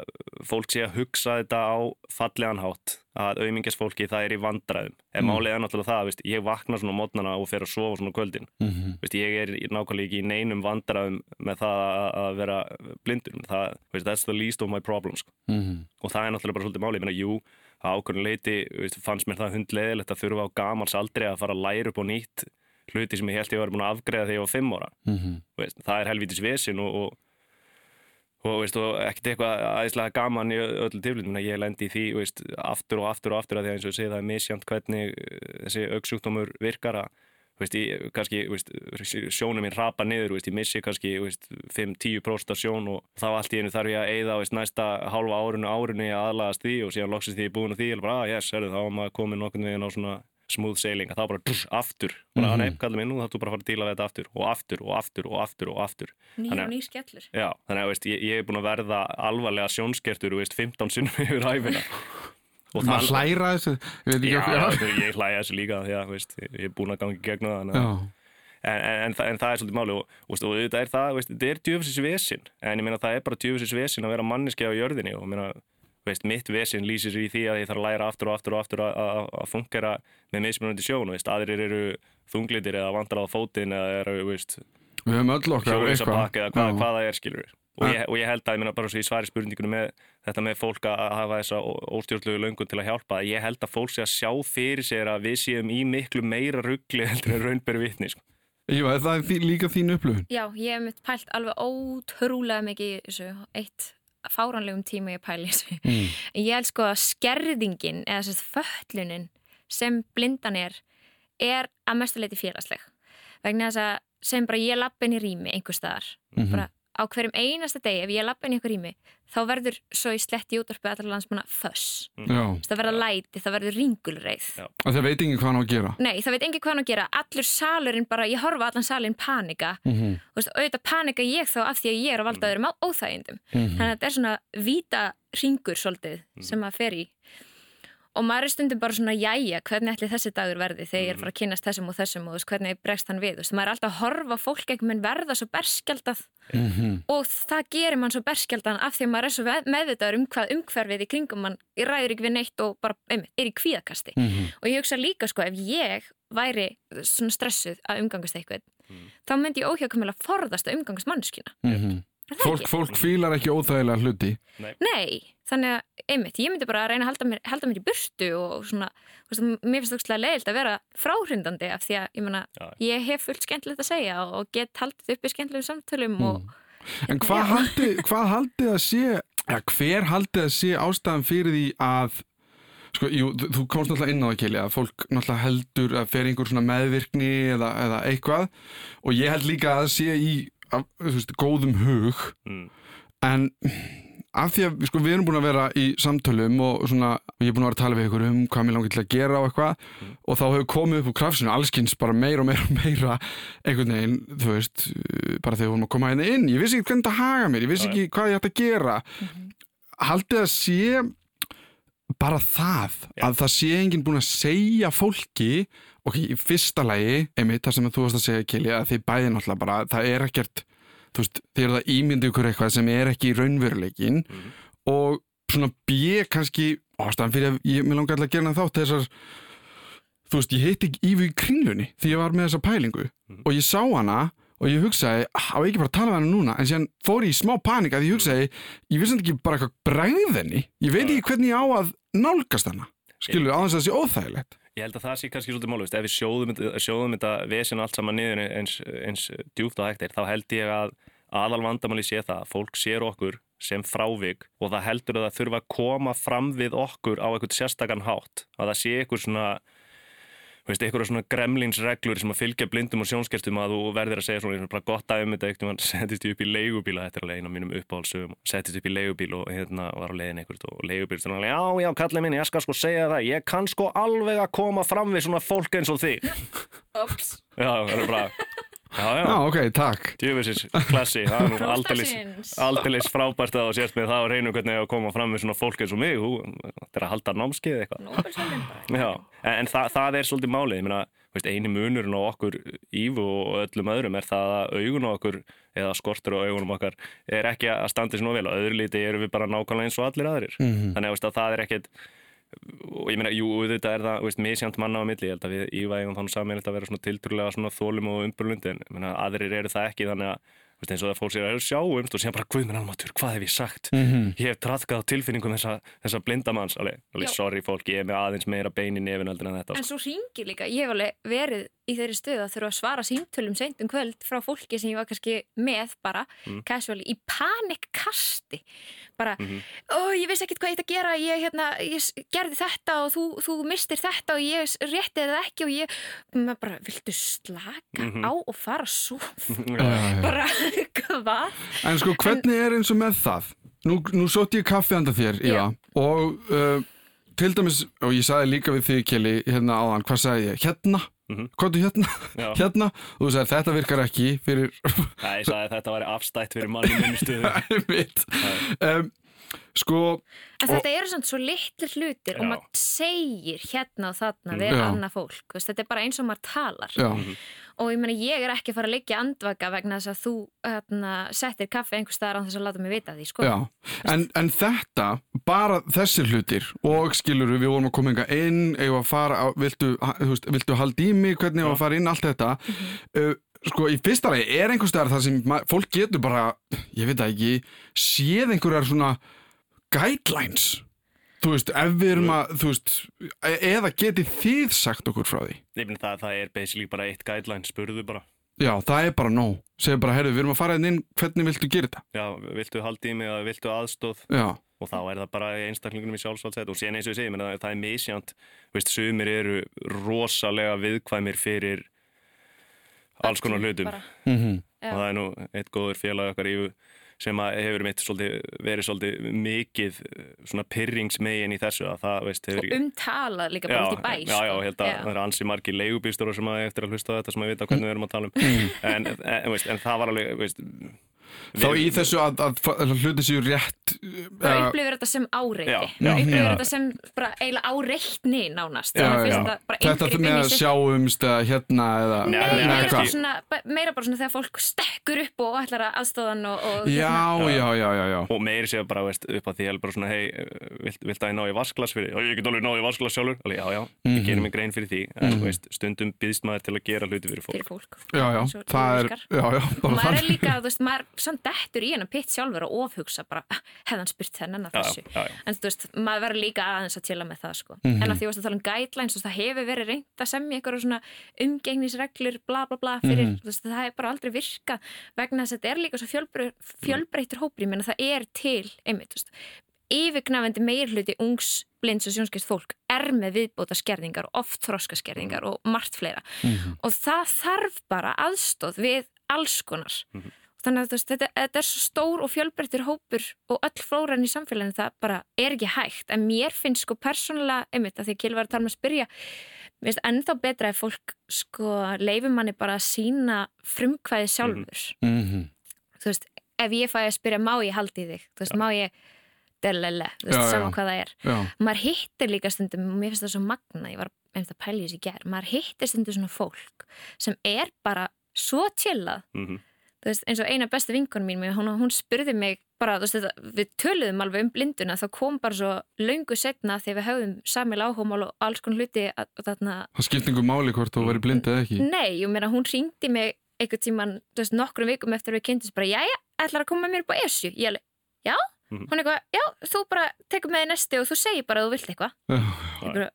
fólk sé að hugsa þetta á fallegan hátt að auðmingjast fólki það er í vandræðum en mm. málið er náttúrulega það, veist, ég vakna svona mótnana og fer að sofa svona kvöldin mm -hmm. veist, ég er nákvæmlega ekki í neinum vandræðum með það að vera blindur það, veist, that's the least of my problems mm -hmm. og það er náttúrulega bara svolítið málið, ég meina, jú ákveðin leiti, fannst mér það hundleðilegt að þurfa á gamals aldrei að fara að læra upp á nýtt hluti sem ég held ég var búin að afgreða þegar ég var fimm ára -hmm. það er helvitis vesin og, og og, veist, og ekkert eitthvað aðeinslega gaman í öllu tilflutinu ég lendi í því veist, aftur og aftur og aftur að því að eins og sé það er misjönd hvernig eh, þessi auksjúkdómur virkar að Veist, ég, kannski, sjónum mín rapa niður, ég missi kannski 5-10% af sjón og þá allt í einu þarf ég að eigða næsta halva árunu árunu að aðlagast því og síðan loksist því ég búin á því og bara, ah, yes, er, þá er maður komin nokkur veginn á svona smooth sailing að þá bara drr, aftur. Og mm -hmm. nei, kallum ég nú, þá þú bara fara að díla við þetta aftur og aftur og aftur og aftur og aftur. Nýja og ný skellur. Já, þannig að veist, ég, ég er búin að verða alvarlega sjónskertur veist, 15 sinnum (laughs) yfir ræfina og það hlæra þessu Já, já ég hlæra þessu líka því að veist, ég er búin að gangi gegn það en, en, en, en það er svolítið máli og, og þetta er það, þetta er djöfisins vesin en ég meina það er bara djöfisins vesin að vera manniski á jörðinni og að veist, mitt vesin lýsir í því að ég þarf að læra aftur og aftur og aftur að fungera með mismunandi sjón og aðrir eru þunglitir eða vandrar á fótinn eða eru við höfum öll okkar eitthvað. eða hvað, hvað það er skilur og ég, og ég held að, ég minna bara svo í svari spurningunum með þetta með fólk að hafa þessa óstjórnlegu löngun til að hjálpa, ég held að fólk sé að sjá fyrir sér að við séum í miklu meira ruggli (laughs) heldur en raunberi vitni sko. Já, það er líka þín upplöfun Já, ég hef mitt pælt alveg ótrúlega mikið í þessu. Eitt fáranlegum tíma ég pæli þessu mm. ég held sko að skerðingin eða þess að föllunin sem blindan er er að mestuleiti félagsleg vegna þess að sem bara ég lappin í rými einhver staðar mm -hmm. bara á hverjum einasta degi ef ég lappa inn í eitthvað rými þá verður svo í sletti útdarpið allar landsmanna föss. Mm. það verður læti, það verður ringulreið. Og það veit ekki hvað hann á að gera. Nei, það veit ekki hvað hann á að gera. Allur salurinn bara, ég horfa allan salurinn panika. Mm -hmm. og auðvitað panika ég þá af því að ég er að valda öðrum óþægindum. Mm -hmm. þannig að þetta er svona vita ringur svolítið mhm. sem að fer í og maður er stundum bara svona, jæja, hvernig ætli þessi dagur verði þegar ég er að fara að kynast þessum og þessum og veist, hvernig bregst hann við, maður er alltaf að horfa fólk ekkert með verða svo berskjaldað mm -hmm. og það gerir mann svo berskjaldan af því að maður er svo meðvitaður um hvað umhverfið í kringum mann, ræður ekki við neitt og bara einmitt, er í kvíðakasti mm -hmm. og ég hugsa líka sko, ef ég væri svona stressuð að umgangast eitthvað mm -hmm. þá myndi ég óhjákvæmulega forðast að umgangast mannskina mhm. Fólk, fólk fílar ekki óþægilega hluti. Nei. Nei, þannig að einmitt, ég myndi bara að reyna að halda mér, halda mér í burtu og svona, veist, mér finnst það ógstulega leiðilt að vera fráhrindandi af því að ég, mena, ég hef fullt skemmtilegt að segja og get haldið upp í skemmtilegum samtölum mm. og, En hvað haldið, hvað haldið að sé ja, hver haldið að sé ástæðan fyrir því að sko, jú, þú komst náttúrulega inn á það Keli að fólk náttúrulega heldur að fer einhver svona meðvirkni eða, eða eitthvað. Og ég held líka að sé í af, veist, góðum hug mm. en af því að sko, við erum búin að vera í samtölum og svona, ég er búin að vera að tala við ykkur um hvað mér langar til að gera og eitthvað mm. og þá hefur komið upp úr krafsinu allskynns bara meira og meira og meira einhvern veginn, þú veist, bara þegar við vorum að koma hérna inn, ég vissi ekki hvernig það haga mér, ég vissi ekki hvað ég ætti að gera mm -hmm. haldið að sé bara það, Já. að það sé enginn búin að segja fólki ok, í fyrsta lagi, einmitt, það sem þú varst að segja, Kili, að þið bæði náttúrulega bara, það er ekkert, þú veist, þegar það ímyndi ykkur eitthvað sem er ekki raunveruleikin Mhm. og svona B kannski ástæðan fyrir að ég mér langar alltaf að gera þátt þessar þú veist, ég heiti Ívi í kringlunni því ég var með þessa pælingu Mhm. og ég sá hana og ég hugsaði, á ekki bara að tala við hana núna en síðan fór ég í smá panika því ég hugsaði ég vissi ekki bara eitthvað bræðið henni ég veit ekki hvernig ég á að nálgast hana skilur, á þess að það sé óþægilegt Ég held að það sé kannski svolítið málvist. Ef við sjóðum, sjóðum þetta vesen allt saman niður eins, eins djúpt og er, þá held ég að aðal vandamáli sé það að fólk sér okkur sem frávik og það heldur að það þurfa að koma fram við okkur á eitthvað sérstakann hátt. Að það sé eitthvað svona, veist, eitthvað svona gremlinsreglur sem að fylgja blindum og sjónskerstum að þú verður að segja svona bara gott að um þetta eitthvað, hann (laughs) settist ég upp í leigubíla, þetta er alveg einu af mínum uppáhaldsögum, settist upp í leigubíl og hérna var á leiðin eitthvað og leigubíl þannig að já, já, kallið minni, ég skal sko segja það, ég kann sko alveg að koma fram við svona fólk eins og þig. (laughs) Ops. Já, það er bara, já, já, Já, ok, takk djöfisins klassi, það er nú aldeilis, Prófstarsins. aldeilis frábært að þú sést með það og reynum hvernig ég að koma fram við svona fólk eins og mig, þetta er að halda námskeið eitthvað. Nóbelsverðin bara. Já, en, en það, það er svolítið málið, ég meina, veist, eini munurinn á okkur Ívu og öllum öðrum er það að augun á okkur, eða skortur á augunum okkar, er ekki að standa sér nú vel, á öðru liti erum við bara nákvæmlega eins og allir aðrir. Mhm. Þannig að, veist, að það er ekkit, og ég meina, jú, þetta er það, veist, misjant manna á milli, ég held að við Íva eigum þannig saman að vera svona svona þólum og umburlundi, en aðrir eru það ekki, þannig að, veist, eins og það fólk sér að sjáumst og sér bara, guð minn almatur, hvað hef ég sagt? Mhm. Ég hef traðkað á tilfinningum þessa, þessa blindamanns, alveg, alveg sorry fólk, ég er með aðeins meira bein í heldur en þetta. En sko. svo ringir líka, ég hef alveg verið í þeirri stöðu að þurfa að svara símtölum seint um kvöld frá fólki sem ég var kannski með bara, Mm. casually, í panikkasti. Bara, Mhm. ó, ég vissi ekkert hvað ég ætti að gera, ég, hérna, ég gerði þetta og þú, þú mistir þetta og ég rétti það ekki og ég, bara, viltu slaka Mhm. á og fara svo, (laughs) bara, hvað? En sko, hvernig er eins og með það? Nú, nú sótti ég kaffi handa þér, Íva, og uh, til dæmis, og ég sagði líka við þig, Kjeli, hérna áðan, hvað sagði ég? Hérna? Mhm. Hvað er hérna? Já. (laughs) Hérna? Og þú sagði, þetta virkar ekki fyrir (laughs) Nei, ég sagði þetta væri afstætt fyrir manni í minni (laughs) stöðu. mitt. Um, sko, En Og- þetta eru svona svo litlir hlutir og Já. maður segir hérna og þarna Mm. við Já. annað fólk, þú veist, þetta er bara eins og maður talar já, og ég meina ég er ekki að fara að liggja andvaka vegna þess að þú hérna, settir kaffi einhver staðar án þess að láta mig vita því, sko. já. En, en þetta, bara þessir hlutir, og skilur við vorum að koma enga inn, eigum að fara, á, viltu, veist, viltu halda í mig, hvernig að fara inn, allt þetta. uh, sko, í fyrsta lagi er einhver staðar þar sem fólk getur bara, ég veit það ekki, séð einhverjar svona guidelines. Þú veist, ef við erum að, þú veist, e- eða getið þið sagt okkur frá því? Finn það, það er basically bara eitt guideline, spurðu bara. Já, það er bara nóg. Segðu bara, herru, við erum að fara inn, hvernig viltu gera þetta? Já, viltu haldi í mig eða viltu aðstóð Já, og þá er það bara í einstaklingunum í sjálfsvaldsett og síðan eins og ég segi, menn, það er misjant, veist, sumir eru rosalega viðkvæmir fyrir alls konar hlutum mhm, Já. og það er nú eitt góður félag okkar í sem að hefur mitt svolítið, verið svolítið mikið eh, svona pyrringsmegin í þessu að það, veist, hefur Og umtalað líka bara út í bæ, já, já, sko. ég held að það eru ansi margir leigubýstur sem að eftir að hlusta á þetta sem að vita hvernig við erum að tala um. En, en, veist, en það var alveg veist, þá í þessu að, að, að hluti séu rétt bara uh, upplifir þetta sem áreiti. Já, upplifir já. þetta sem bara eiginlega áreitni nánast. Já, já. þetta bara Þetta inngrip með að sjáumst eða hérna eða Nei, Nei, nei, meira, kannski- bara svona, meira bara svona þegar fólk stekkur upp og ætlar að aðstóðan og, og Já, já, já, já, já og meiri séu bara veist, upp að því heldur bara svona hei, vilt, vilt að ég ná í vasklas fyrir því og ég get alveg ná í vasklas sjálfur. Alveg, já, já, ég Mhm. gerir mig grein fyrir því en veist, stundum býðst maður til að gera hluti fyrir fólk. Fyrir fólk. Já, já, það er, já, já, samt dettur í hennar pitt sjálfur og ofhugsa bara, "Ah, hefði hann spurt þennan að þessu já, já. en þú veist, maður verður líka aðeins að tila með það sko. Mhm. en að því að tala um guidelines það hefur verið reynd að semja svona umgengnisreglur, bla bla bla fyrir, Mhm. þú veist, það er bara aldrei virka vegna þess að þetta er líka svo fjölbreyttur, fjölbreyttur hópur, ég menna það er til einmitt, yfirgnafendi meirhluti ungs blinds og sjónskist fólk er með viðbóta skerðingar og oft þroskaskerðingar og margt fleira Mhm. og það þarf bara aðstóð við alls konar Mhm. Þannig að veist, þetta, þetta er svo stór og fjölbreyttur hópur og öll flóran í samfélaginu það bara er ekki hægt. En mér finnst sko persónulega einmitt að því að Kil var að tala um að spyrja mér finnst ennþá betra ef fólk sko leifir manni bara að sína frumkvæði sjálfur. Mhm. þú veist, ef ég fæ að spyrja má ég haldi þig, þú veist, má ég delele, þú veist, saman hvað það er. Já, maður hittir líka stundum og mér finnst það svo magna, ég var einmitt að pæla í þessi ger maður hittir stundum svona fólk sem er bara svo tjillað Mhm. þú þú veist, eins og eina besta vinkonum mín hún, hún spurði mig bara, þú veist, þetta, við töluðum alveg um blinduna, þá kom bara svo laungu setna þegar við höfðum samil áhómál og alls konar hluti að, að, þarna, Það skipt einhver máli hvort þú væri blind eða ekki. Nei, ég meina, hún ringdi mig einhvern tíman, þú veist, nokkrum vikum eftir að við kynntumst bara, jæja, ætlar að koma mér upp á ESU ég alveg, já, Mhm. hún eitthvað já, þú bara tekur með þér næsti og þú segir bara að þú vilt eitthvað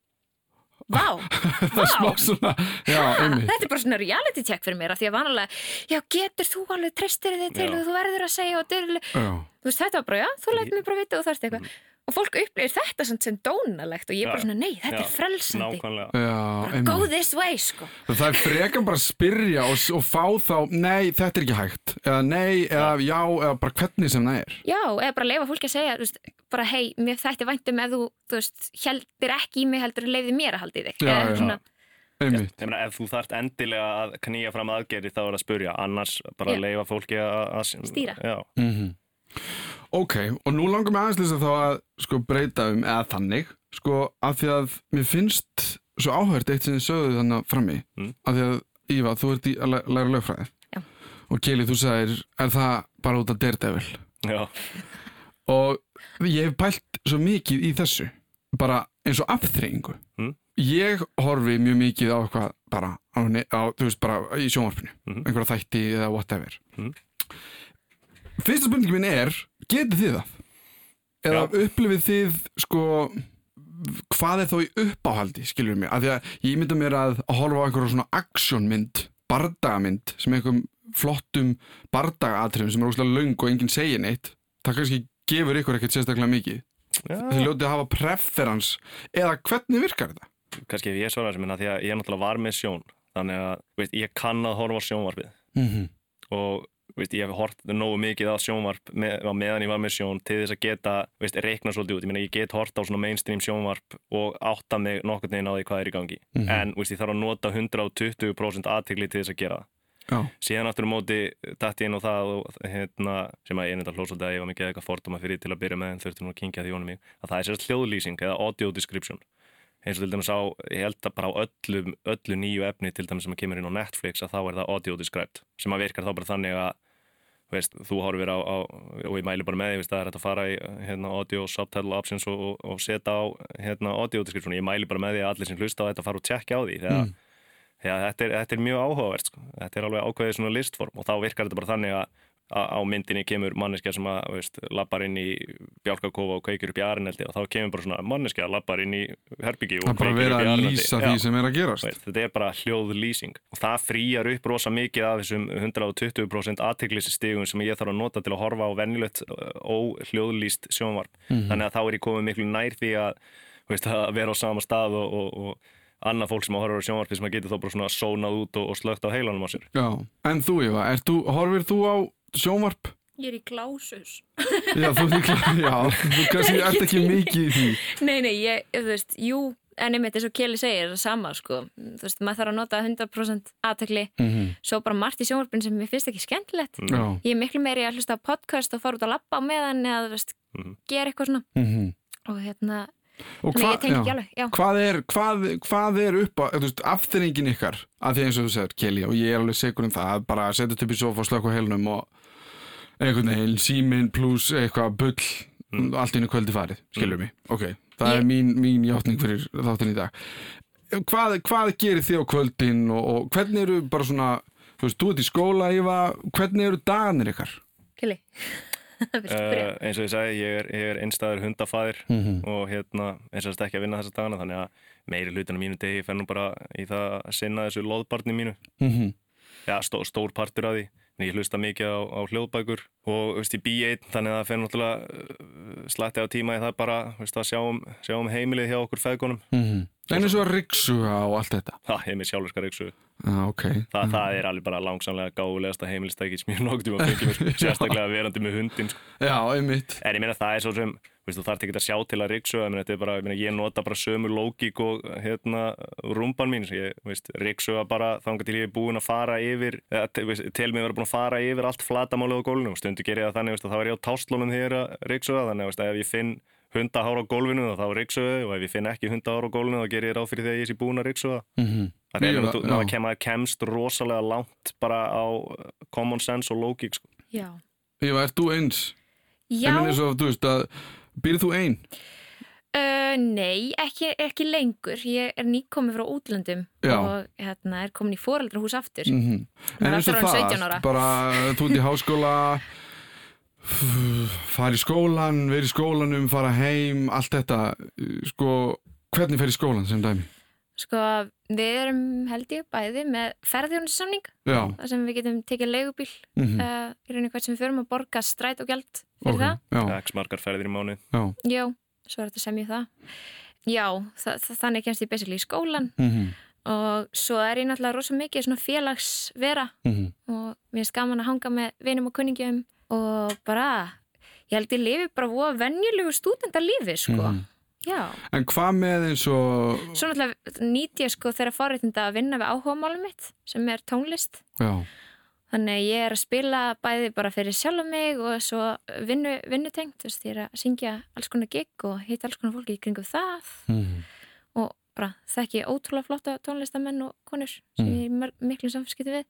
Vá, (laughs) Það er smá svona, já, þetta er bara svona reality check fyrir mér af því að vanalega, já, getur þú alveg treystir þig til Já. og þú verður að segja og dyrli, þú veist, þetta var bara, já, þú læt mér bara vita og þarft eitthvað og fólk upplýðir þetta samt sem dónalegt og ég er bara svona, nei, þetta Já, er frelsandi. Nákvæmlega. já, go this way, sko. Það er frekar bara að spyrja og, og fá þá, nei, þetta er ekki hægt. Eða nei, eða já, eða bara hvernig sem það er. Já, eða bara leifa fólki að segja veist, bara hei, mér þætti væntum ef þú, þú veist, heldir ekki í mig heldur leiði mér að haldi í þig. Já, Eða já. svona, meina, ef þú þarft endilega að knýja fram aðgerði þá er að spurja, annars bara leifa fólki að... að Stýra. Já, mm Ok, og nú langar mig aðeins lýsa þá að sko breyta um, eða þannig sko, af því að mér finnst svo áhört eitt sem þið sögðu þannig frammi Mm. af því að Íva, þú ert í að læ- læra lögfræði Já. og Keli, þú sagðir, er það bara út af Daredevil já, (laughs) og ég hef pælt svo mikið í þessu bara eins og afþreyingu Mm. ég horfi mjög mikið á eitthvað bara á, á, þú veist, bara í sjónvarpinu Mhm. einhverja þætti eða whatever Mhm. Fyrsta spurningi minn er getið þið það? eða upplifið þið sko hvað er þá í uppáhaldi skilur mig, af því að ég mynda mér að, að horfa á einhverja svona actionmynd bardagamynd sem einhverjum flottum bardagatriðum sem er óslega löng og enginn segir neitt það kannski gefur ykkur ekkert sérstaklega mikið já. þið ljótið að hafa preferans eða hvernig virkar þetta? kannski ef ég svara þessu minna því að ég náttúrulega var með sjón þannig að veist, ég kann að horfa á sjónvarpið Mm -hmm. og veist, ég hef hort nógu mikið á sjónvarp með, á meðan ég var með sjón til þess að geta veist, reikna svolítið út, ég meina ég get hort á mainstream sjónvarp og átta mig nokkurn veginn á því hvað er í gangi. Mhm. en veist, ég þarf að nota 120% aðtegli til þess að gera það. Síðan aftur um móti dætt ég inn á það og, hérna, sem að ég er nefnda hlósaldið að ég var mikið eitthvað fordóma fyrir til að byrja með en þurfti nú að kynkja því honum mig að það er sérst hljóðlýsing eða audio description eins og til dæmis á, ég held að bara á öllu, öllu nýju efni til dæmis sem kemur inn á Netflix að þá er það audio described sem að virkar þá bara þannig að veist, þú horfir á, á og ég mæli bara með því, það er hægt að fara í hérna, audio subtitle options og, og, og setja á hérna, audio description ég mæli bara með því að allir sem hlusta á þetta fara og tjekka á því þegar Mm. Þetta er, þetta er mjög áhugavert sko. þetta er alveg ákveðið svona listform og þá virkar þetta bara þannig að á myndinni kemur manneskja sem að veist, lappar inn í bjálkakofa og kveikir upp í arineldi og þá kemur bara svona manneskja lappar inn í herbyggi og það er bara kveikir verið upp í að arineldi. lýsa því sem er að gerast. Veist, þetta er bara hljóðlýsing. Og það frýjar upp rosa mikið af þessum 120% aðteglisistigum sem ég þarf að nota til að horfa á venjulegt óhljóðlýst sjónvarp. Mhm. þannig að þá er ég komið miklu nær því að, veist, að vera á sama stað og, og, og annað fólk sem að horfa á sjónvarpi sem að getur þá bara svona sónað út og, og slögt á heilanum á sér. Já, en þú ert þú, horfir þú á sjónvarp? Ég er í glásus. Já, þú líklega, (laughs) já, þú kannski ert ekki mikið í því. Nei, nei, ég, þú veist, jú en einmitt eins og Keli segir, það er sama sko. Þú veist, maður þarf að nota 100% aðtekli mm svo bara margt í sjónvarpin sem mér finnst ekki skemmtilegt. Mm. Já, ég er miklu meiri að hlusta á podcast og fara út að labba á meðan eða, þú veist, Mhm. gera eitthvað svona. Mm og hérna, Og þannig hva- ég tengi ekki alveg já, hvað er, hvað, hvað er upp á, þú veist, afþyringin ykkar? Að því eins og þú segir, Kelly, og ég er alveg segur um það að bara setja upp í sofa og slökk á heilnum og einhvern veginn síminn pluss eitthvað bull Mm. allt inn í kvöldi farið, skilur mig ok, það Ég- er mín, mín játning fyrir þáttin í dag hvað, hvað gerir þið á kvöldin og, og hvernig eru bara svona þú veist, þú ert í skóla, Íva hvernig eru dagarnir ykkar? Byrja? (laughs) Uh, eins og ég segi, ég er, ég er einstæður hundafæðir Mm -hmm. og hérna, eins og þetta ekki að vinna þessa dagana þannig að meiri hlutin á mínu degi fer nú bara í það að sinna þessu loðbarni mínu Mm já, stó, stór partur af því. Ég hlusta mikið á, á hljóðbækur og veist, ég bý einn þannig að það fer náttúrulega uh, slatti á tíma í það bara veist, að sjá um, sjá um heimilið hjá okkur feðgunum en eins og að riksuga og allt þetta. Það er mér sjálfurskar yksu ah, ok, Þa, það er alveg bara langsamlega gáfulegasta heimilistæki sem ég nokkuð tíma fengið (laughs) sérstaklega verandi með hundin sko. já, einmitt. En ég meina það er svo sem þú þarf ekki að sjá til að riksuga ég, ég, nota bara sömu lógík og hérna, rúmban mín veist, riksuga bara þangar til ég er búin að fara yfir til mig að vera búin að fara yfir allt flatamáli á gólfinu. Og stundu ger ég það þannig að þá er ég á táslunum þegar ég er að þannig að ef ég finn hundahár á gólfinu þá riksuga og ef ég finn ekki hundahár á gólfinu þá ger ég ráð fyrir því að ég sé búin að riksuga mm Það er Mjög, að já. kem, kemst rosalega langt bara á uh, common sense og logík sko. Já. Íva, ert þú eins? Já, og, þú veist, að býrð þú ein? uh, nei, ekki, ekki lengur. Ég er nýkomið frá útlöndum Já. og hérna, er komin í foreldrahús aftur. Mm En Maður eins og það, 17 ára. bara þú ert í háskóla (laughs) fara í skólan vera í skólanum, fara heim allt þetta, sko hvernig fer í skólan sem dæmi? Sko, við erum held ég bæði með ferðjónusamning þar sem við getum tekið leigubíl mm uh, í rauninni hvert sem við förum að borga stræt og gjald fyrir ok, já, X margar ferðir í mánu já það. Já, svo er þetta sem ég það. Já, þa þa þannig kemst ég basically í skólan mm og svo er ég náttúrulega rosa mikið svona félagsvera -hmm. og mér finnst gaman að hanga með vinum og kunningjum og bara, ég held ég lifi bara voða venjulegu stúdendalífi sko. Já, En hvað með eins og svo náttúrulega nýt ég sko þeirra forréttinda að vinna við áhugamálum mitt sem er tónlist. Já, Þannig ég er að spila bæði bara fyrir sjálf mig og svo vinnu, vinnutengt, þú veist, ég er að syngja alls konar gig og hitta alls konar fólki í kringum það. Mm og bara þekki ótrúlega flotta tónlistamenn og konur sem Mm. ég er miklum samfélskipti við.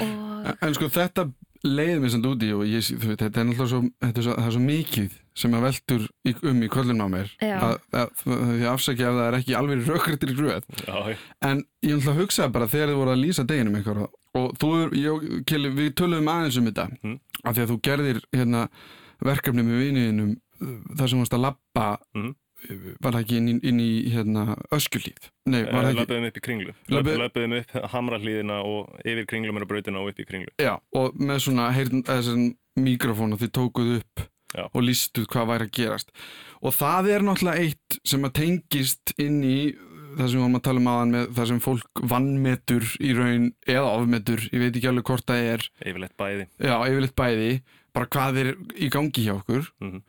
Og En sko þetta leiði mér samt úti og ég, þú veit, þetta er náttúrulega svo, þetta er svo, það er svo mikið sem að veltur í, um í kollunum á mér Já. að, að, að því afsækja ef það er ekki alveg rökriðir í röð Já, En ég ætla að hugsa bara þegar þið voru að lýsa deginum ykkur og, þú, ég, Kili, við töluðum aðeins um þetta Mm. af því að þú gerðir hérna verkefni með viniðinum þar sem varst að labba Mhm. Var það ekki inn í, inn í hérna, öskjulíð Nei, var það ekki Löpuðum upp í kringlu Löbbuðu- Löpuðum upp hamrahlíðina og yfir kringlumur og brautina og upp í kringlu Já, og með svona heyrn, þessan mikrofón og þið tókuð upp Já. og lístuð hvað væri að gerast. Og það er náttúrulega eitt sem að tengist inn í það sem við varum að tala um aðan með það sem fólk vannmetur í raun eða ofmetur, ég veit ekki alveg hvort það er. Yfirleitt bæði. Já, yfirleitt bæði, bara hvað er í gangi hjá okkur. Mhm.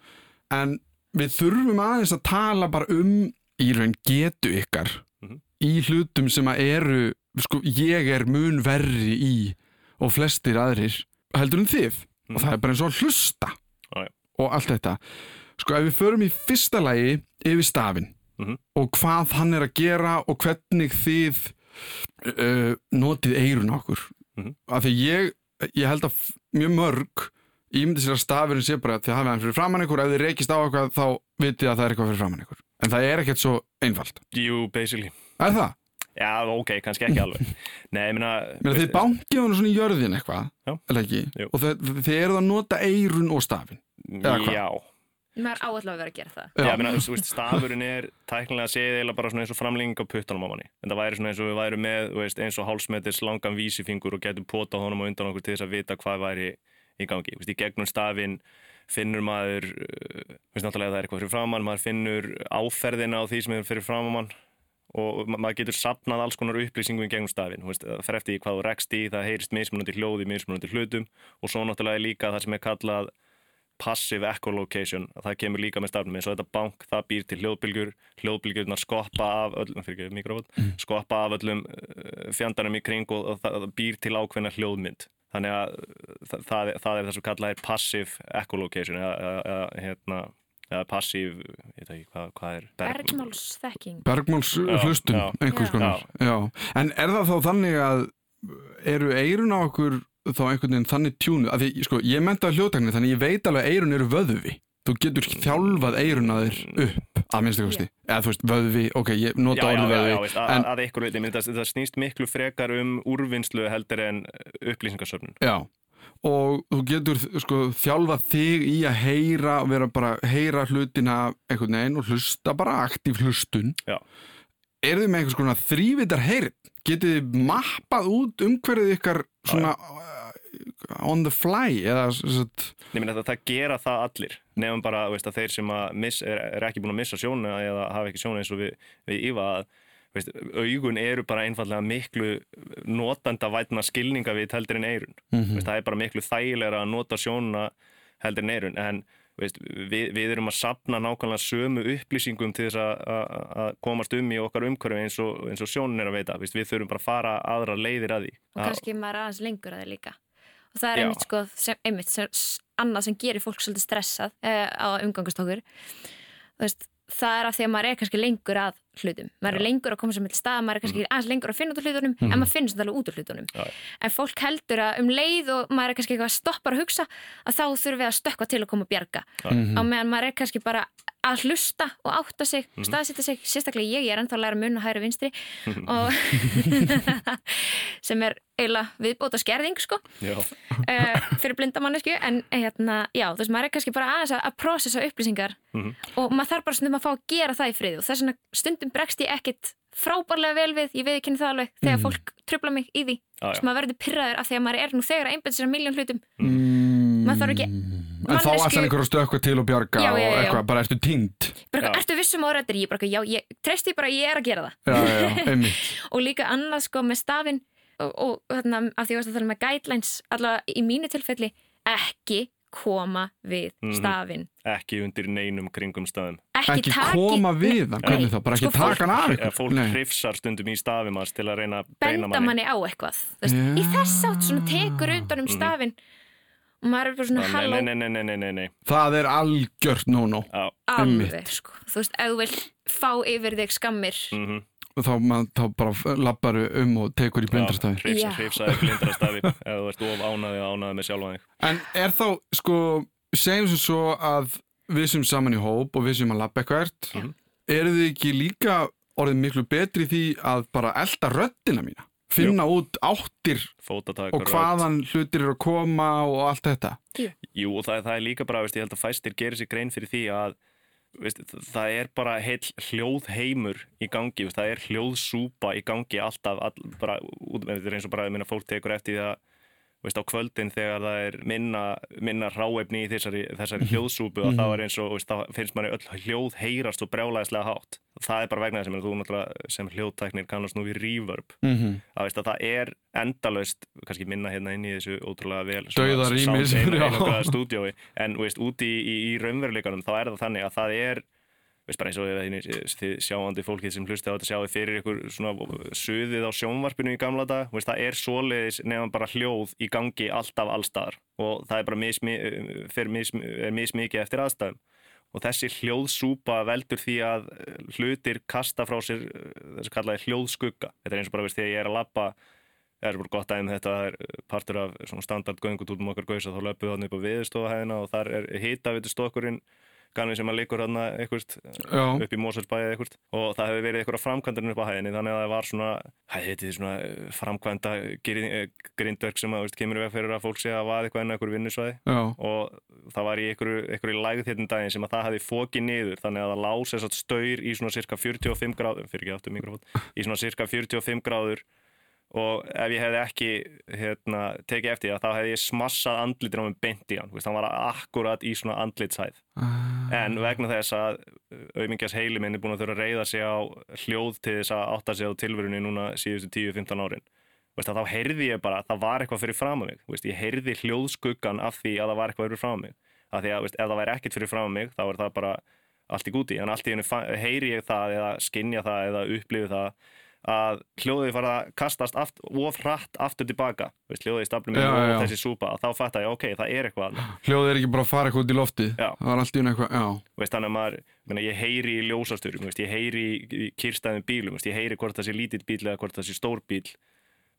en við þurfum aðeins að tala bara um í raun getu ykkar Mhm. í hlutum sem að eru sko, ég er mun verri í og flestir aðrir heldur en þið og Mhm. það er bara eins og að hlusta Já, já. og allt þetta sko ef við förum í fyrsta lagi yfir stafinn Mhm. og hvað hann er að gera og hvernig þið uh, notið eirun okkur Mhm. af því ég, ég held að mjög mörg ímyndi sér að stafurinn sé bara að þið hafið hann fyrir framann ykkur ef þið reykist á eitthvað þá vitið að það er eitthvað fyrir framann ykkur en það er ekkert svo einfalt Jú, basically er það? Já, ok, kannski ekki alveg (laughs) Nei, ég meina Meina, þið bankið hann svona í jörðin eitthvað Já. eða ekki? Jú. og þið, þið eruð að nota eirun og hvað? Já, maður áallega að vera að gera það Já, meina, þú veist, stafurinn er tæknilega séð eða bara svona eins og framlenging á puttanum á manni. En það væri svona eins og við værum með, þú veist, eins og hálsmetis langan vísifingur og getum potað honum á undan okkur til þess að vita hvað væri í gangi. Veist, í gegnum stafinn finnur maður, uh, þú veist, náttúrulega það er eitthvað fyrir framann, maður finnur áferðina á því sem er fyrir framann og ma- maður getur sapnað alls konar upplýsingum í gegnum stafinn. Þú veist, það fer eftir hvað þú rekst í, það heyrist mismunandi hljóð í mismunandi hlutum og svo náttúrulega er líka það sem er kallað passive echolocation, það kemur líka með stafnum eins og þetta bank, það býr til hljóðbylgjur hljóðbylgjurnar skoppa af öllum fyrir skoppa af öllum uh, fjandarnum í kring og, það býr til ákveðna hljóðmynd þannig að það, það, er, það er það sem kallað er passive echolocation eða, eða, eða, hérna, eða passive ég veit ekki hvað, hvað er berg- Bergmálsþekking Bergmáls Já, hlustun, já. einhvers Já. konar já. En er það þá þannig að eru eirun á okkur þá einhvern veginn þannig tjúnu að því, sko, ég menta hljóðtækni þannig ég veit alveg að eirun eru vöðvi þú getur þjálfað eirun að þér upp að minnstu kosti, eða þú veist, vöðvi ok, ég nota Já, já, orðið já, vöðvi já, veist, að, en, að einhver leiti, það, það snýst miklu frekar um úrvinnslu heldur en upplýsingarsöfnun já og þú getur sko þjálfað þig í að heyra og vera bara heyra hlutina einhvern veginn og hlusta bara aktív hlustun. Já. eru þið með einhvers konar þrývitar heyrn getið þið mappað út umhverfið ykkar svona on the fly eða satt, Nei, minna, það, það gera það allir nefnum bara veist, að þeir sem að miss, er, er ekki búin að missa sjónu eða hafa ekki sjónu eins og við, við Íva að veist, augun eru bara einfallega miklu notandavætna skilninga við heldur en eirun mm veist, það er bara miklu þægilega að nota sjónuna heldur en eirun en veist, við, við erum að sapna nákvæmlega sömu upplýsingum til þess að- að að komast um í okkar umhverfi eins og, eins og sjónun er að veita. Veist, við þurfum bara að fara aðra leiðir að því. Og kannski maður aðeins lengur að það líka og það er einmitt sko sem, einmitt sem, annað sem gerir fólk svolítið stressað uh, á umgangast okkur. Þú veist, það er af því að maður er kannski lengur að hlutum. Maður er lengur að koma með til stað maður er kannski aðeins lengur að finna út úr hlutunum en maður finnst þetta alveg út úr hlutunum. Já. en fólk heldur að um leið og maður er kannski eitthvað að stoppa að hugsa að þá þurfum við að stökkva til að koma að bjarga. Á meðan maður er kannski bara að hlusta og átta sig, staðsita sig. Sérstaklega ég, ég er ennþá að læra mun og hægri vinstri. (laughs) Og (laughs) sem er eiginlega viðbóta skerðing sko uh, fyrir blindamannesku en hérna, já, þú veist, maður er kannski bara aðeins að, að prósessa upplýsingar Mhm. og maður þarf bara stundum að fá að gera það í frið og þess vegna stundum bregst ég ekkit frábærlega vel við, ég veið kynni það alveg þegar fólk trubla mig í því. Sem maður verður pyrraður af því að maður er nú þegar að einbæða sér að miljón hlutum. Mm. maður þarf ekki En þá ætlar einhver að stökkva til og bjarga Já, já, já, og já. eitthvað, bara ertu Já. ertu vissum á rættir, ég bara, já, ég treysti bara ég er að gera það. (laughs) Og líka annað sko með stafinn og, og þarna af því að það er með guidelines allavega í mínu tilfelli ekki koma við Mhm. stafinn. Ekki undir neinum kringum staðum. ekki, Ekki taki, koma við Nei, þá, bara ekki sko, taka hann af ykkur fólk hrifsar stundum í stafum hans til að reyna að beina benda manni. á eitthvað veist, í þess átt tekur undan um stafinn og maður er bara svona Nei, halló nei, nei, nei, nei, nei, nei. Það er algjört no-no Já, alveg sko. þú veist, ef þú vilt fá yfir þig skammir mhm. og þá, man, þá bara labbaru um og tekur í Já. hrifsaði blindrastafi ef þú ert of ánaði og ánaði með sjálfa þig. En er þá, sko, segjum sem svo að við sem saman í hóp og við sem að labba eitthvað Mhm. eru þið ekki líka orðið miklu betri því að bara elda röddina mína finna út áttir Fótatak og hvaðan hlutir eru að koma og allt þetta. Jú, og það, það er líka bara, veist, ég held að fæstir gerir sér grein fyrir því að veist, það er bara heil hljóðheimur í gangi, veist, það er hljóðsúpa í gangi alltaf, all, bara, út, þetta er eins og bara, minna, fólk tekur eftir því að veist, á kvöldin þegar það er minna, minna ráefni í þessari, þessari hljóðsúpu og þá er eins og, veist, þá finnst manni öll hljóð heyrast og brjálæðislega hátt. Það er bara vegna þess að þú náttúrulega sem hljóðtæknir kannast nú við reverb. Mm -hmm. að, veist, að það er endalaust kannski minna hérna inn í þessu ótrúlega vel (laughs) einhverja stúdiói en veist, úti í, í, í raunveruleikanum þá er það þannig að það er veist, bara eins og þið, sjáandi fólkið sem hlusti á þetta sjáði fyrir ykkur svona suðið á sjónvarpinu í gamla dag veist, það er svoleiðis nefn bara hljóð í gangi alltaf allstaðar og það er bara mismi, mis, er mismikið eftir aðstæðum. Og þessi hljóðsúpa veldur því að hlutir kasta frá sér þessi kallaði hljóðskugga. Þetta er eins og bara veist, þegar ég er að labba það er bara gott aðeins þetta er partur af svona standard göngutútum okkar gausa þá löpum við hann upp á viðstofahæðina og þar er hitavitu stokkurinn ganni sem að liggur hann eitthvað upp í Moselsbæði eitthvað og það hefur verið eitthvað framkvæmdarinn upp á hæðinni þannig að það var svona, heiti þið svona eh, framkvæmda geri- grindverk sem að veist, kemur í veg fyrir að fólk sé að vaða eitthvað inn á eitthvað vinnusvæði. Og það var í einhverju, einhverju lægð hérna um daginn sem að það hefði fókið niður þannig að það lási þess að staur í svona cirka 45 gráður fyrir ekki áttu mikrofón í svona cirka 45 gráður og ef ég hefði ekki hérna, tekið eftir það þá hefði ég smassað andlitin á mig beint í hann. Hann var akkurat í svona andlitshæð. En vegna þess að auðmingjas heili minn er búin að þurfa að reyða sig á hljóð til þess að átta sig á tilverunni núna síðustu 10-15 árin. Veist, þá heyrði ég bara að það var eitthvað fyrir fram að mig Veist, ég heyrði hljóðskuggan af því að það var eitthvað fyrir fram að mig. Af því að veist, ef það væri ekkert fyrir fram að mig þá er það bara allt í gúti. En allt í hennu heyri ég það eða skinja það eða upplifi það að hljóðið fara að kastast aft, of hratt aftur tilbaka. Veist, hljóðið í staflum Já, og þessi súpa þá fatt ég, ok, það er eitthvað hljóðið er ekki bara að fara eitthvað út í loftið. Já. Það var allt í einu eitthvað, já. Veist, þannig að maður, menna, ég heyri í ljósasturum ég heyri í, kyrstæðum bílum veist, ég heyri hvort það sé lítill bíl eða hvort það sé stór bíl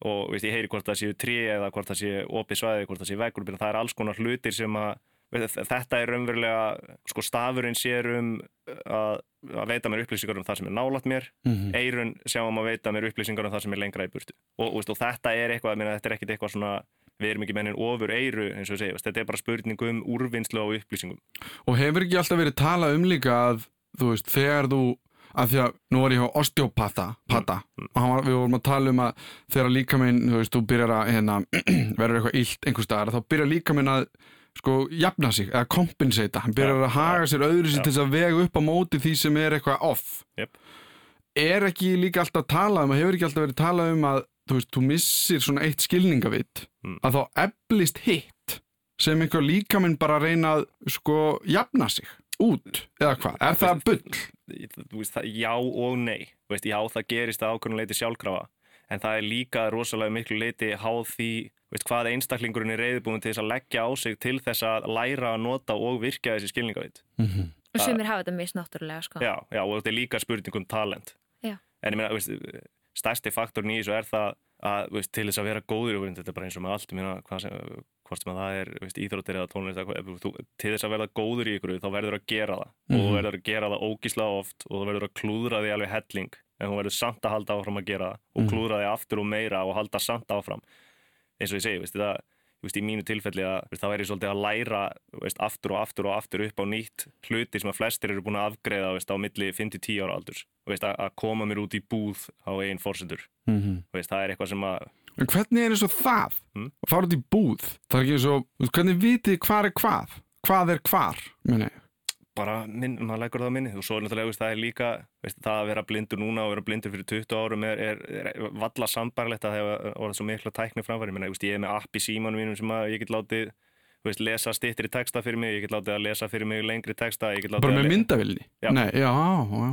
og ég heyri hvort það séu trí eða hvort það sé opið svæði, hvort það sé veggur það er alls konar hlutir sem að þetta er raunverulega sko stafurinn sér um að, að veita mér upplýsingar um það sem er nálat mér. Mhm. eirun sjáum að veita mér upplýsingar um það sem er lengra í burtu. Og, veist, og þetta er eitthvað, minna, þetta er ekkit eitthvað svona við erum ekki mennin ofur eiru eins og veist, þetta er bara spurning um úrvinnslu á upplýsingum. Og hefur ekki alltaf verið talað um líka að, þú veist, þegar þú að því að nú var ég á osteopata pata, og hann var, við vorum að tala um að þegar líka minn, þú veist, þú byrjar að hérna, (clears throat) verður eitthvað illt einhver staðar þá byrjar líka minn að sko jafna sig, eða kompensata, hann byrjar að haga sér öðru sér til þess að vega upp á móti því sem er eitthvað off Jep. er ekki líka alltaf talað um, og hefur ekki alltaf verið talað um að þú veist, þú missir svona eitt skilningavitt Mm. að þá eflist hitt sem einhver líkaminn bara reyna að sko jafna sig út eða hvað, er það bull? veist, það, já og nei veist, já, það gerist að ákveðinu leiti sjálfkrafa en það er líka rosalega miklu leiti háð því veist, hvað einstaklingurinn er reyðbúin til þess að leggja á sig til þess að læra að nota og virkja þessi skilningavit og sumir hafa þetta misnáttúrulega sko. Já, já, og þetta er líka spurning um talent. Já. En ég meina, stærsti faktorn í þessu er það að veist, til þess að vera góður í þetta er bara eins og með allt, ég meina, hvað sem, hvort sem að það er íþróttir eða tónlist eða þú, til þess að verða góður í ykkur þá verður að gera það Mhm. og þú verður að gera það ógíslega oft og þú verður að klúðra því alveg helling en þú verður samt að halda áfram að gera það og Mhm. klúðra því aftur og meira og halda samt áfram eins og ég segi, veist, það, veist, í mínu tilfelli að þá er ég svolítið að læra veist, aftur og aftur og aftur upp á nýtt hluti sem að flestir eru búin að afgreða á milli 5-10 ára aldurs að, að koma mér út í búð á einn fórsendur Mhm. veist, það er eitthvað sem að En hvernig er eins og það? Mm. Að fara út í búð? Það er ekki eins og, hvernig vitið hvað er hvað? Hvað er hvar, meni? Bara, minn, maður leggur það á minni og svo er náttúrulega, veist, það er líka veist, það að vera blindur núna og vera blindur fyrir 20 árum er, er, er valla sambarlegt að það orða svo mikla tækni framfæri Menna, veist, ég er með app í símanum mínum sem að ég get látið veist, lesa stittri texta fyrir mig ég get látið að lesa fyrir mig lengri texta ég get látið Bara að með myndavilni? Nei, já, já.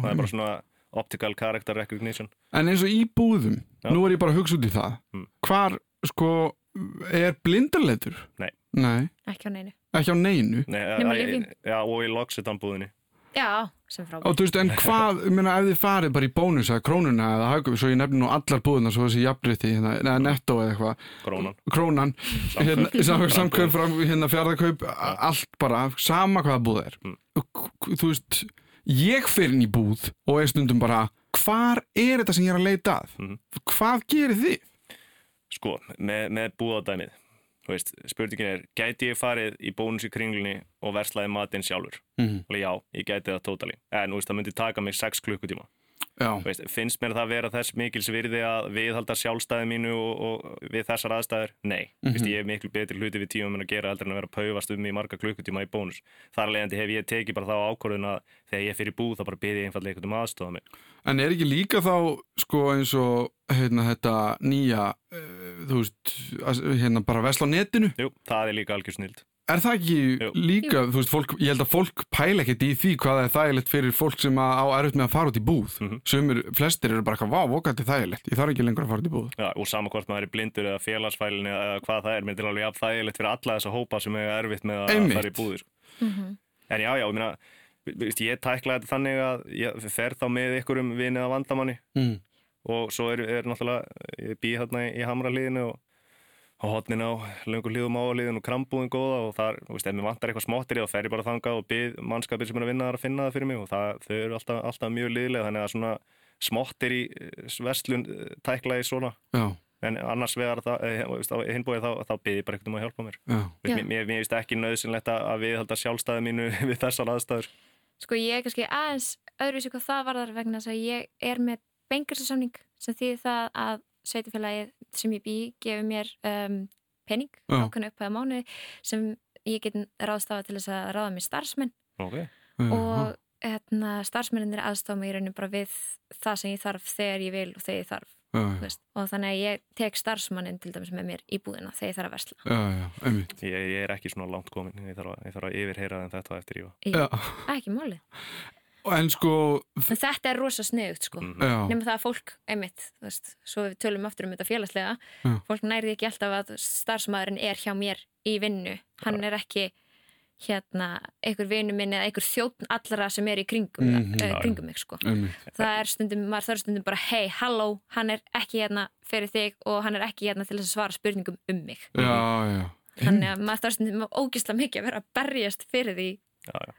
það er bara svona optical character recognition En eins og í búðum, Já. nú er ég bara að hugsa út í það. Mm. Hvar, sko, er blindarleitur? Nei. Nei, ekki á neinu ekki á neinu. Nei, já, og í loksitanbúðinni já, sem frábært Og þú veist, en hvað, ég meina, ef þið farið bara í bónus eða krónuna eða hagum, svo ég nefni nú allar búðuna, svo þessi jafnriti, hérna, eða netto eða eitthvað, krónan krónan, hérna, sam- samkvæm fram, hérna, fjárðarkaup, a- allt bara, sama hvaða búð er. Mm. Þú veist, ég fyrir inn í búð og er stundum bara, hvar er þetta sem ég er að leita að? Mhm. Hvað gerir þið? sko, með, með búðadæmið veist, spurningin er, gæti ég farið í bónus í kringlunni og verslaði matinn sjálfur? Mm. og já, ég gæti það totally. En veist, það myndi taka mig 6 klukkutíma. Veist, finnst mér það vera þess mikils virði að viðhalda sjálfstæði mínu og, og við þessar aðstæður? Nei, mm Mhm. ég hef miklu betri hluti við tíma minn að gera heldur en að vera að paufast um í marga klukkutíma í bónus. Þar alveg hef ég tekið bara þá ákvörðun að þegar ég fyrir búð þá bara byrði ég einfallega einhvern um aðstofa mig en er ekki líka þá, sko, eins og, hérna, þetta nýja, uh, þú veist, að- hérna, bara vesla á netinu? Jú, það er líka algjör snild Er það ekki Jú. líka, þú veist, fólk, ég held að fólk pæla ekkert í því hvað það er þægilegt fyrir fólk sem að á erfitt með að fara út í búð. Mhm. Sumir, flestir eru bara eitthvað, vá, vokandi þægilegt, ég þarf ekki lengur að fara út í búð. Já, og sama hvort maður er blindur eða félagsfælin eða hvað það er, mér er alveg jafn þægilegt fyrir alla þessa hópa sem er erfitt með að Einmitt. fara í búðir sko. Mhm. En já, já, ég meina, ég tækla þetta þannig að ég fer þá með ykkurum vinið að vandamanni. Mm. og svo er, er náttúrulega, ég bý hérna í, í hamraliðinu og á hotnin á löngu hlýðum áliðin og krambúðin góða og þar, þú veist, ef mér vantar eitthvað smottir þá fer ég bara þangað og byrð mannskapir sem er að vinna þar að finna það fyrir mig og það, þau eru alltaf, alltaf mjög liðlega þannig að svona smottir í verslun tækla í svona. Já, en annars vegar það, eh, veist, á hinbóið þá, þá byrði ég bara ekkert um að hjálpa mér. Já, mér, finnst ekki nöðsynlegt að að viðhalda sjálfstæði mínu (laughs) við þessar aðstæður Sko ég er kannski aðeins öðruvísi hvað það varðar vegna þess að ég er með bengarsasamning sem þýðir það að sveitifélagið sem ég bý gefur mér um, pening Já. ákveðnu upphæða mánuði sem ég get ráðstafa til þess að ráða mér starfsmenn okay. og hérna, starfsmenninir aðstofa mig í rauninu bara við það sem ég þarf þegar ég vil og þegar ég þarf já, og þannig að ég tek starfsmannin til dæmis með mér í búðina þegar ég þarf að versla. Já, já, ég, ég er ekki svona langt komin ég þarf að, ég þarf að yfirheyra en þetta eftir ég ekki málið. En sko, en þetta er rosa sniðugt sko. Já, nema það að fólk, einmitt, þú veist, svo við tölum aftur um þetta félagslega, Já. fólk nærði ekki alltaf að starfsmæðurinn er hjá mér í vinnu, hann er ekki hérna, einhver vinnu minn eða einhver þjóttn allra sem er í kringum, mm Mhm. uh, kringum mig, sko einmitt. það er stundum, maður þarf stundum bara hei, halló, hann er ekki hérna fyrir þig og hann er ekki hérna til þess að svara spurningum um mig, Já, já. þannig að maður þarf stundum ógislega mikið að vera að berjast fyrir því já, já.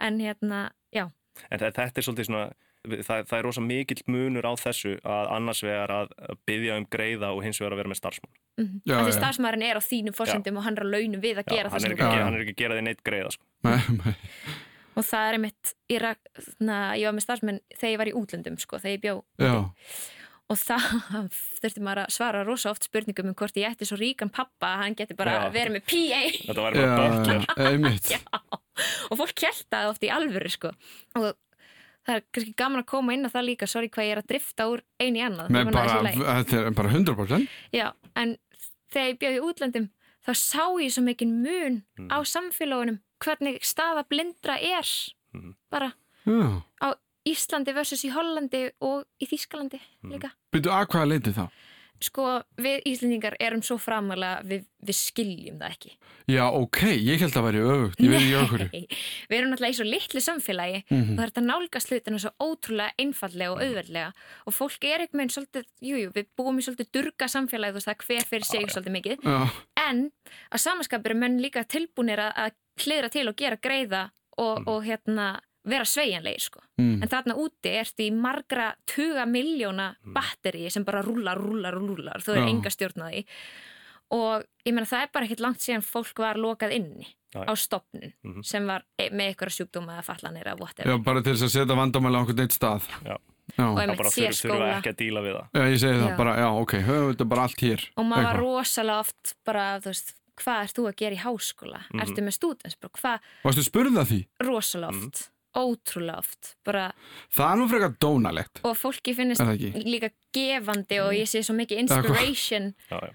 en hérna, já en þe- þetta er svolítið svona það, það er rosa mikill munur á þessu að annars vegar að að byggja um greiða og hins vegar að vera með starfsmann mm Já, því já. starfsmæðurinn er á þínum fórsendum og hann er á launum við að Já, gera það hann, er ekki, að gera- hann er ekki að gera því neitt greiða sko. (laughs) Nei, nei. og það er einmitt ég, rak, na, ég var með starfsmenn þegar ég var í útlöndum sko, þegar ég bjó og það (laughs) þurfti maður að svara rosa oft spurningum um hvort ég ætti svo ríkan pappa að hann geti bara Já. verið með PA þetta var bara. (laughs) Já. og fólk kjælt það oft í alvöru sko. og það er kannski gaman að koma inn á það líka sorry hvað ég er að drifta úr einu í annað Nei, bara, þetta er bara 100%. Já, en þegar ég bjóð í útlöndum þá sá ég svo mikinn mun Mm. á samfélagunum hvernig staða blindra er Mhm. bara Já. á Íslandi versus í Hollandi og í Þýskalandi Mhm. líka. Byrju, að hvaða leiti þá? Sko, við Íslendingar erum svo framalega við, við skiljum það ekki. Já, ok, ég held að væri öfugt. (laughs) Nei, við erum náttúrulega í svo litlu samfélagi Mhm. og það er þetta nálgast hlutina svo ótrúlega einfallega og auðveldlega og fólk er einhvern veginn svolítið, jújú, jú, við búum í svolítið durga samfélagi þú veist það hver fyrir sig svolítið mikið Já, en að samanskapur er menn líka tilbúinir að, að hlýðra til og gera greiða og, Mm. og hérna vera sveigjanlegir sko. mm. En þarna úti ertu í margra tuga miljóna Mm. batteri sem bara rúlar, rúlar og rúlar. Þú er Já. enga stjórnaði. Og ég meina það er bara ekkert langt síðan fólk var lokað inni Já. á stopnun Mhm. sem var e- með eitthvað sjúkdóma eða fallanir eða Já, whatever. bara til þess að setja vandamæli á einhvern eitt stað. Já. Já, Og Það einmitt bara sé þurfa þurfa skóla. ekki að díla við það. Já ég segi það Já. bara, já, ok, höfum þetta bara allt hér. Og maður var rosalega oft bara, þú veist, hvað ert þú að gera í háskóla? Mhm. Ertu með stúdensbró? Hvað? Varstu spurð að því? Rosalega oft. Ótrúlega oft. Bara, Það er nú frekar dónalegt. og fólki finnist Er líka gefandi og ég sé svo mikið inspiration Já, já.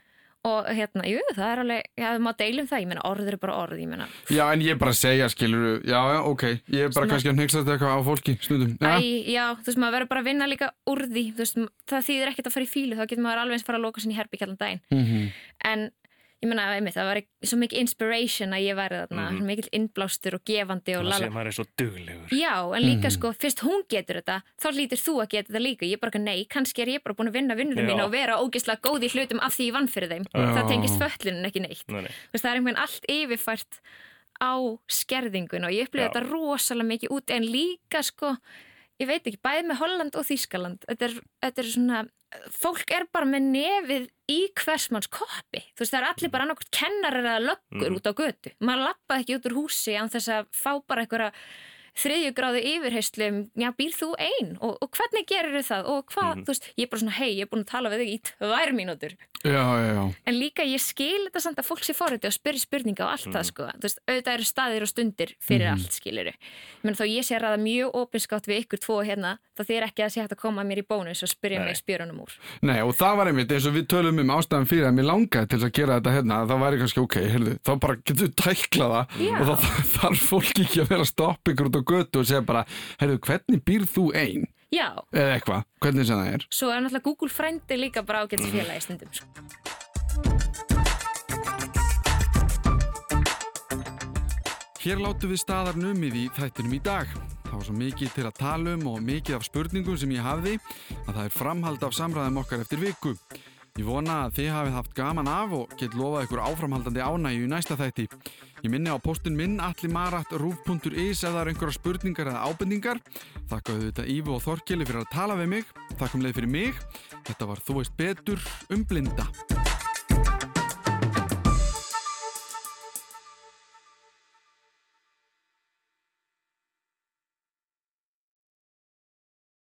og hérna, jú, það er alveg, já, má deilum það, ég meina, orður er bara orð, ég meina, Já, en ég bara segja, skilur, já, já, ok, ég er bara Svona- kannski að nexast eitthvað á fólki, stundum. Já, æ, já, þú veist, maður verður bara að vinna líka úr því, veist, það þýðir ekkert að fara í fílu, þá getur maður alveg eins fara að loka sinni í herbygg allan daginn, Mhm. en ég meina, einmitt, það var svo mikið inspiration að ég væri þarna, svo mikill innblástur og gefandi og Það sé lala. maður er svo duglegur. Já, en líka Mhm. sko, fyrst hún getur þetta, þá lítur þú að geta þetta líka. Ég er bara, nei, kannski er ég bara búin að vinna vinnunum Já. mín og vera ógeðslega góð í hlutum af því ég vann fyrir þeim. Já. Það tengist föllunum ekki neitt. Nei, nei. Þú veist, það er einhvern veginn allt yfirfært á skerðingun og ég upplifði Já. þetta rosalega mikið út en líka sko, ég veit ekki, bæði með Holland og Þískaland þetta er, þetta er svona, fólk er bara með nefið í hversmanns koppi, þú veist það er allir bara annarkvæmt kennarar eða löggur Mhm. út á götu. Maður lappaði ekki út úr húsi án þess að fá bara einhverja þriðjugráði yfirheyslu um, já, býr þú ein? Og, og hvernig gerir það? Og hvað, Mhm. þú veist, ég er bara svona hei, ég er búin að tala við þig í tvær mínútur já, já, já. En líka ég skil þetta samt að fólk sé forriti og spyrir spurninga og allt það sko. Þú veist, auðvitað eru staðir og stundir fyrir Mhm. allt skiluru. Menn þó ég sé að ræða mjög opinskátt við ykkur tvo hérna, þá þýr ekki að sé hægt að koma mér í bónus og spyrja Nei. mig spjörunum úr. Nei, og það var einmitt eins og við tölum um ástæðan fyrir að mér langaði til að gera þetta hérna, að það væri kannski ok, heyrðu, þá bara getur við tæklað það Já. og þá (laughs) þarf fólk ekki að vera Já, Eða eitthvað, hvernig sem það er. svo er náttúrulega Google frændi líka bara ágætt félagi stundum sko. Hér látum við staðar numið í þættinum í dag. Það var svo mikið til að tala um og mikið af spurningum sem ég hafði að það er framhald af samræðum okkar eftir viku. Ég vona að þið hafið haft gaman af og get lofað ykkur áframhaldandi ánægju í næsta þætti. Ég minni á postin minn allimarat.ruf.is eru einhverja spurningar eða ábendingar. Þakka auðvitað Ívu og Þorkeli fyrir að tala við mig. Þakkum leið fyrir mig. Þetta var Þú veist betur um blinda.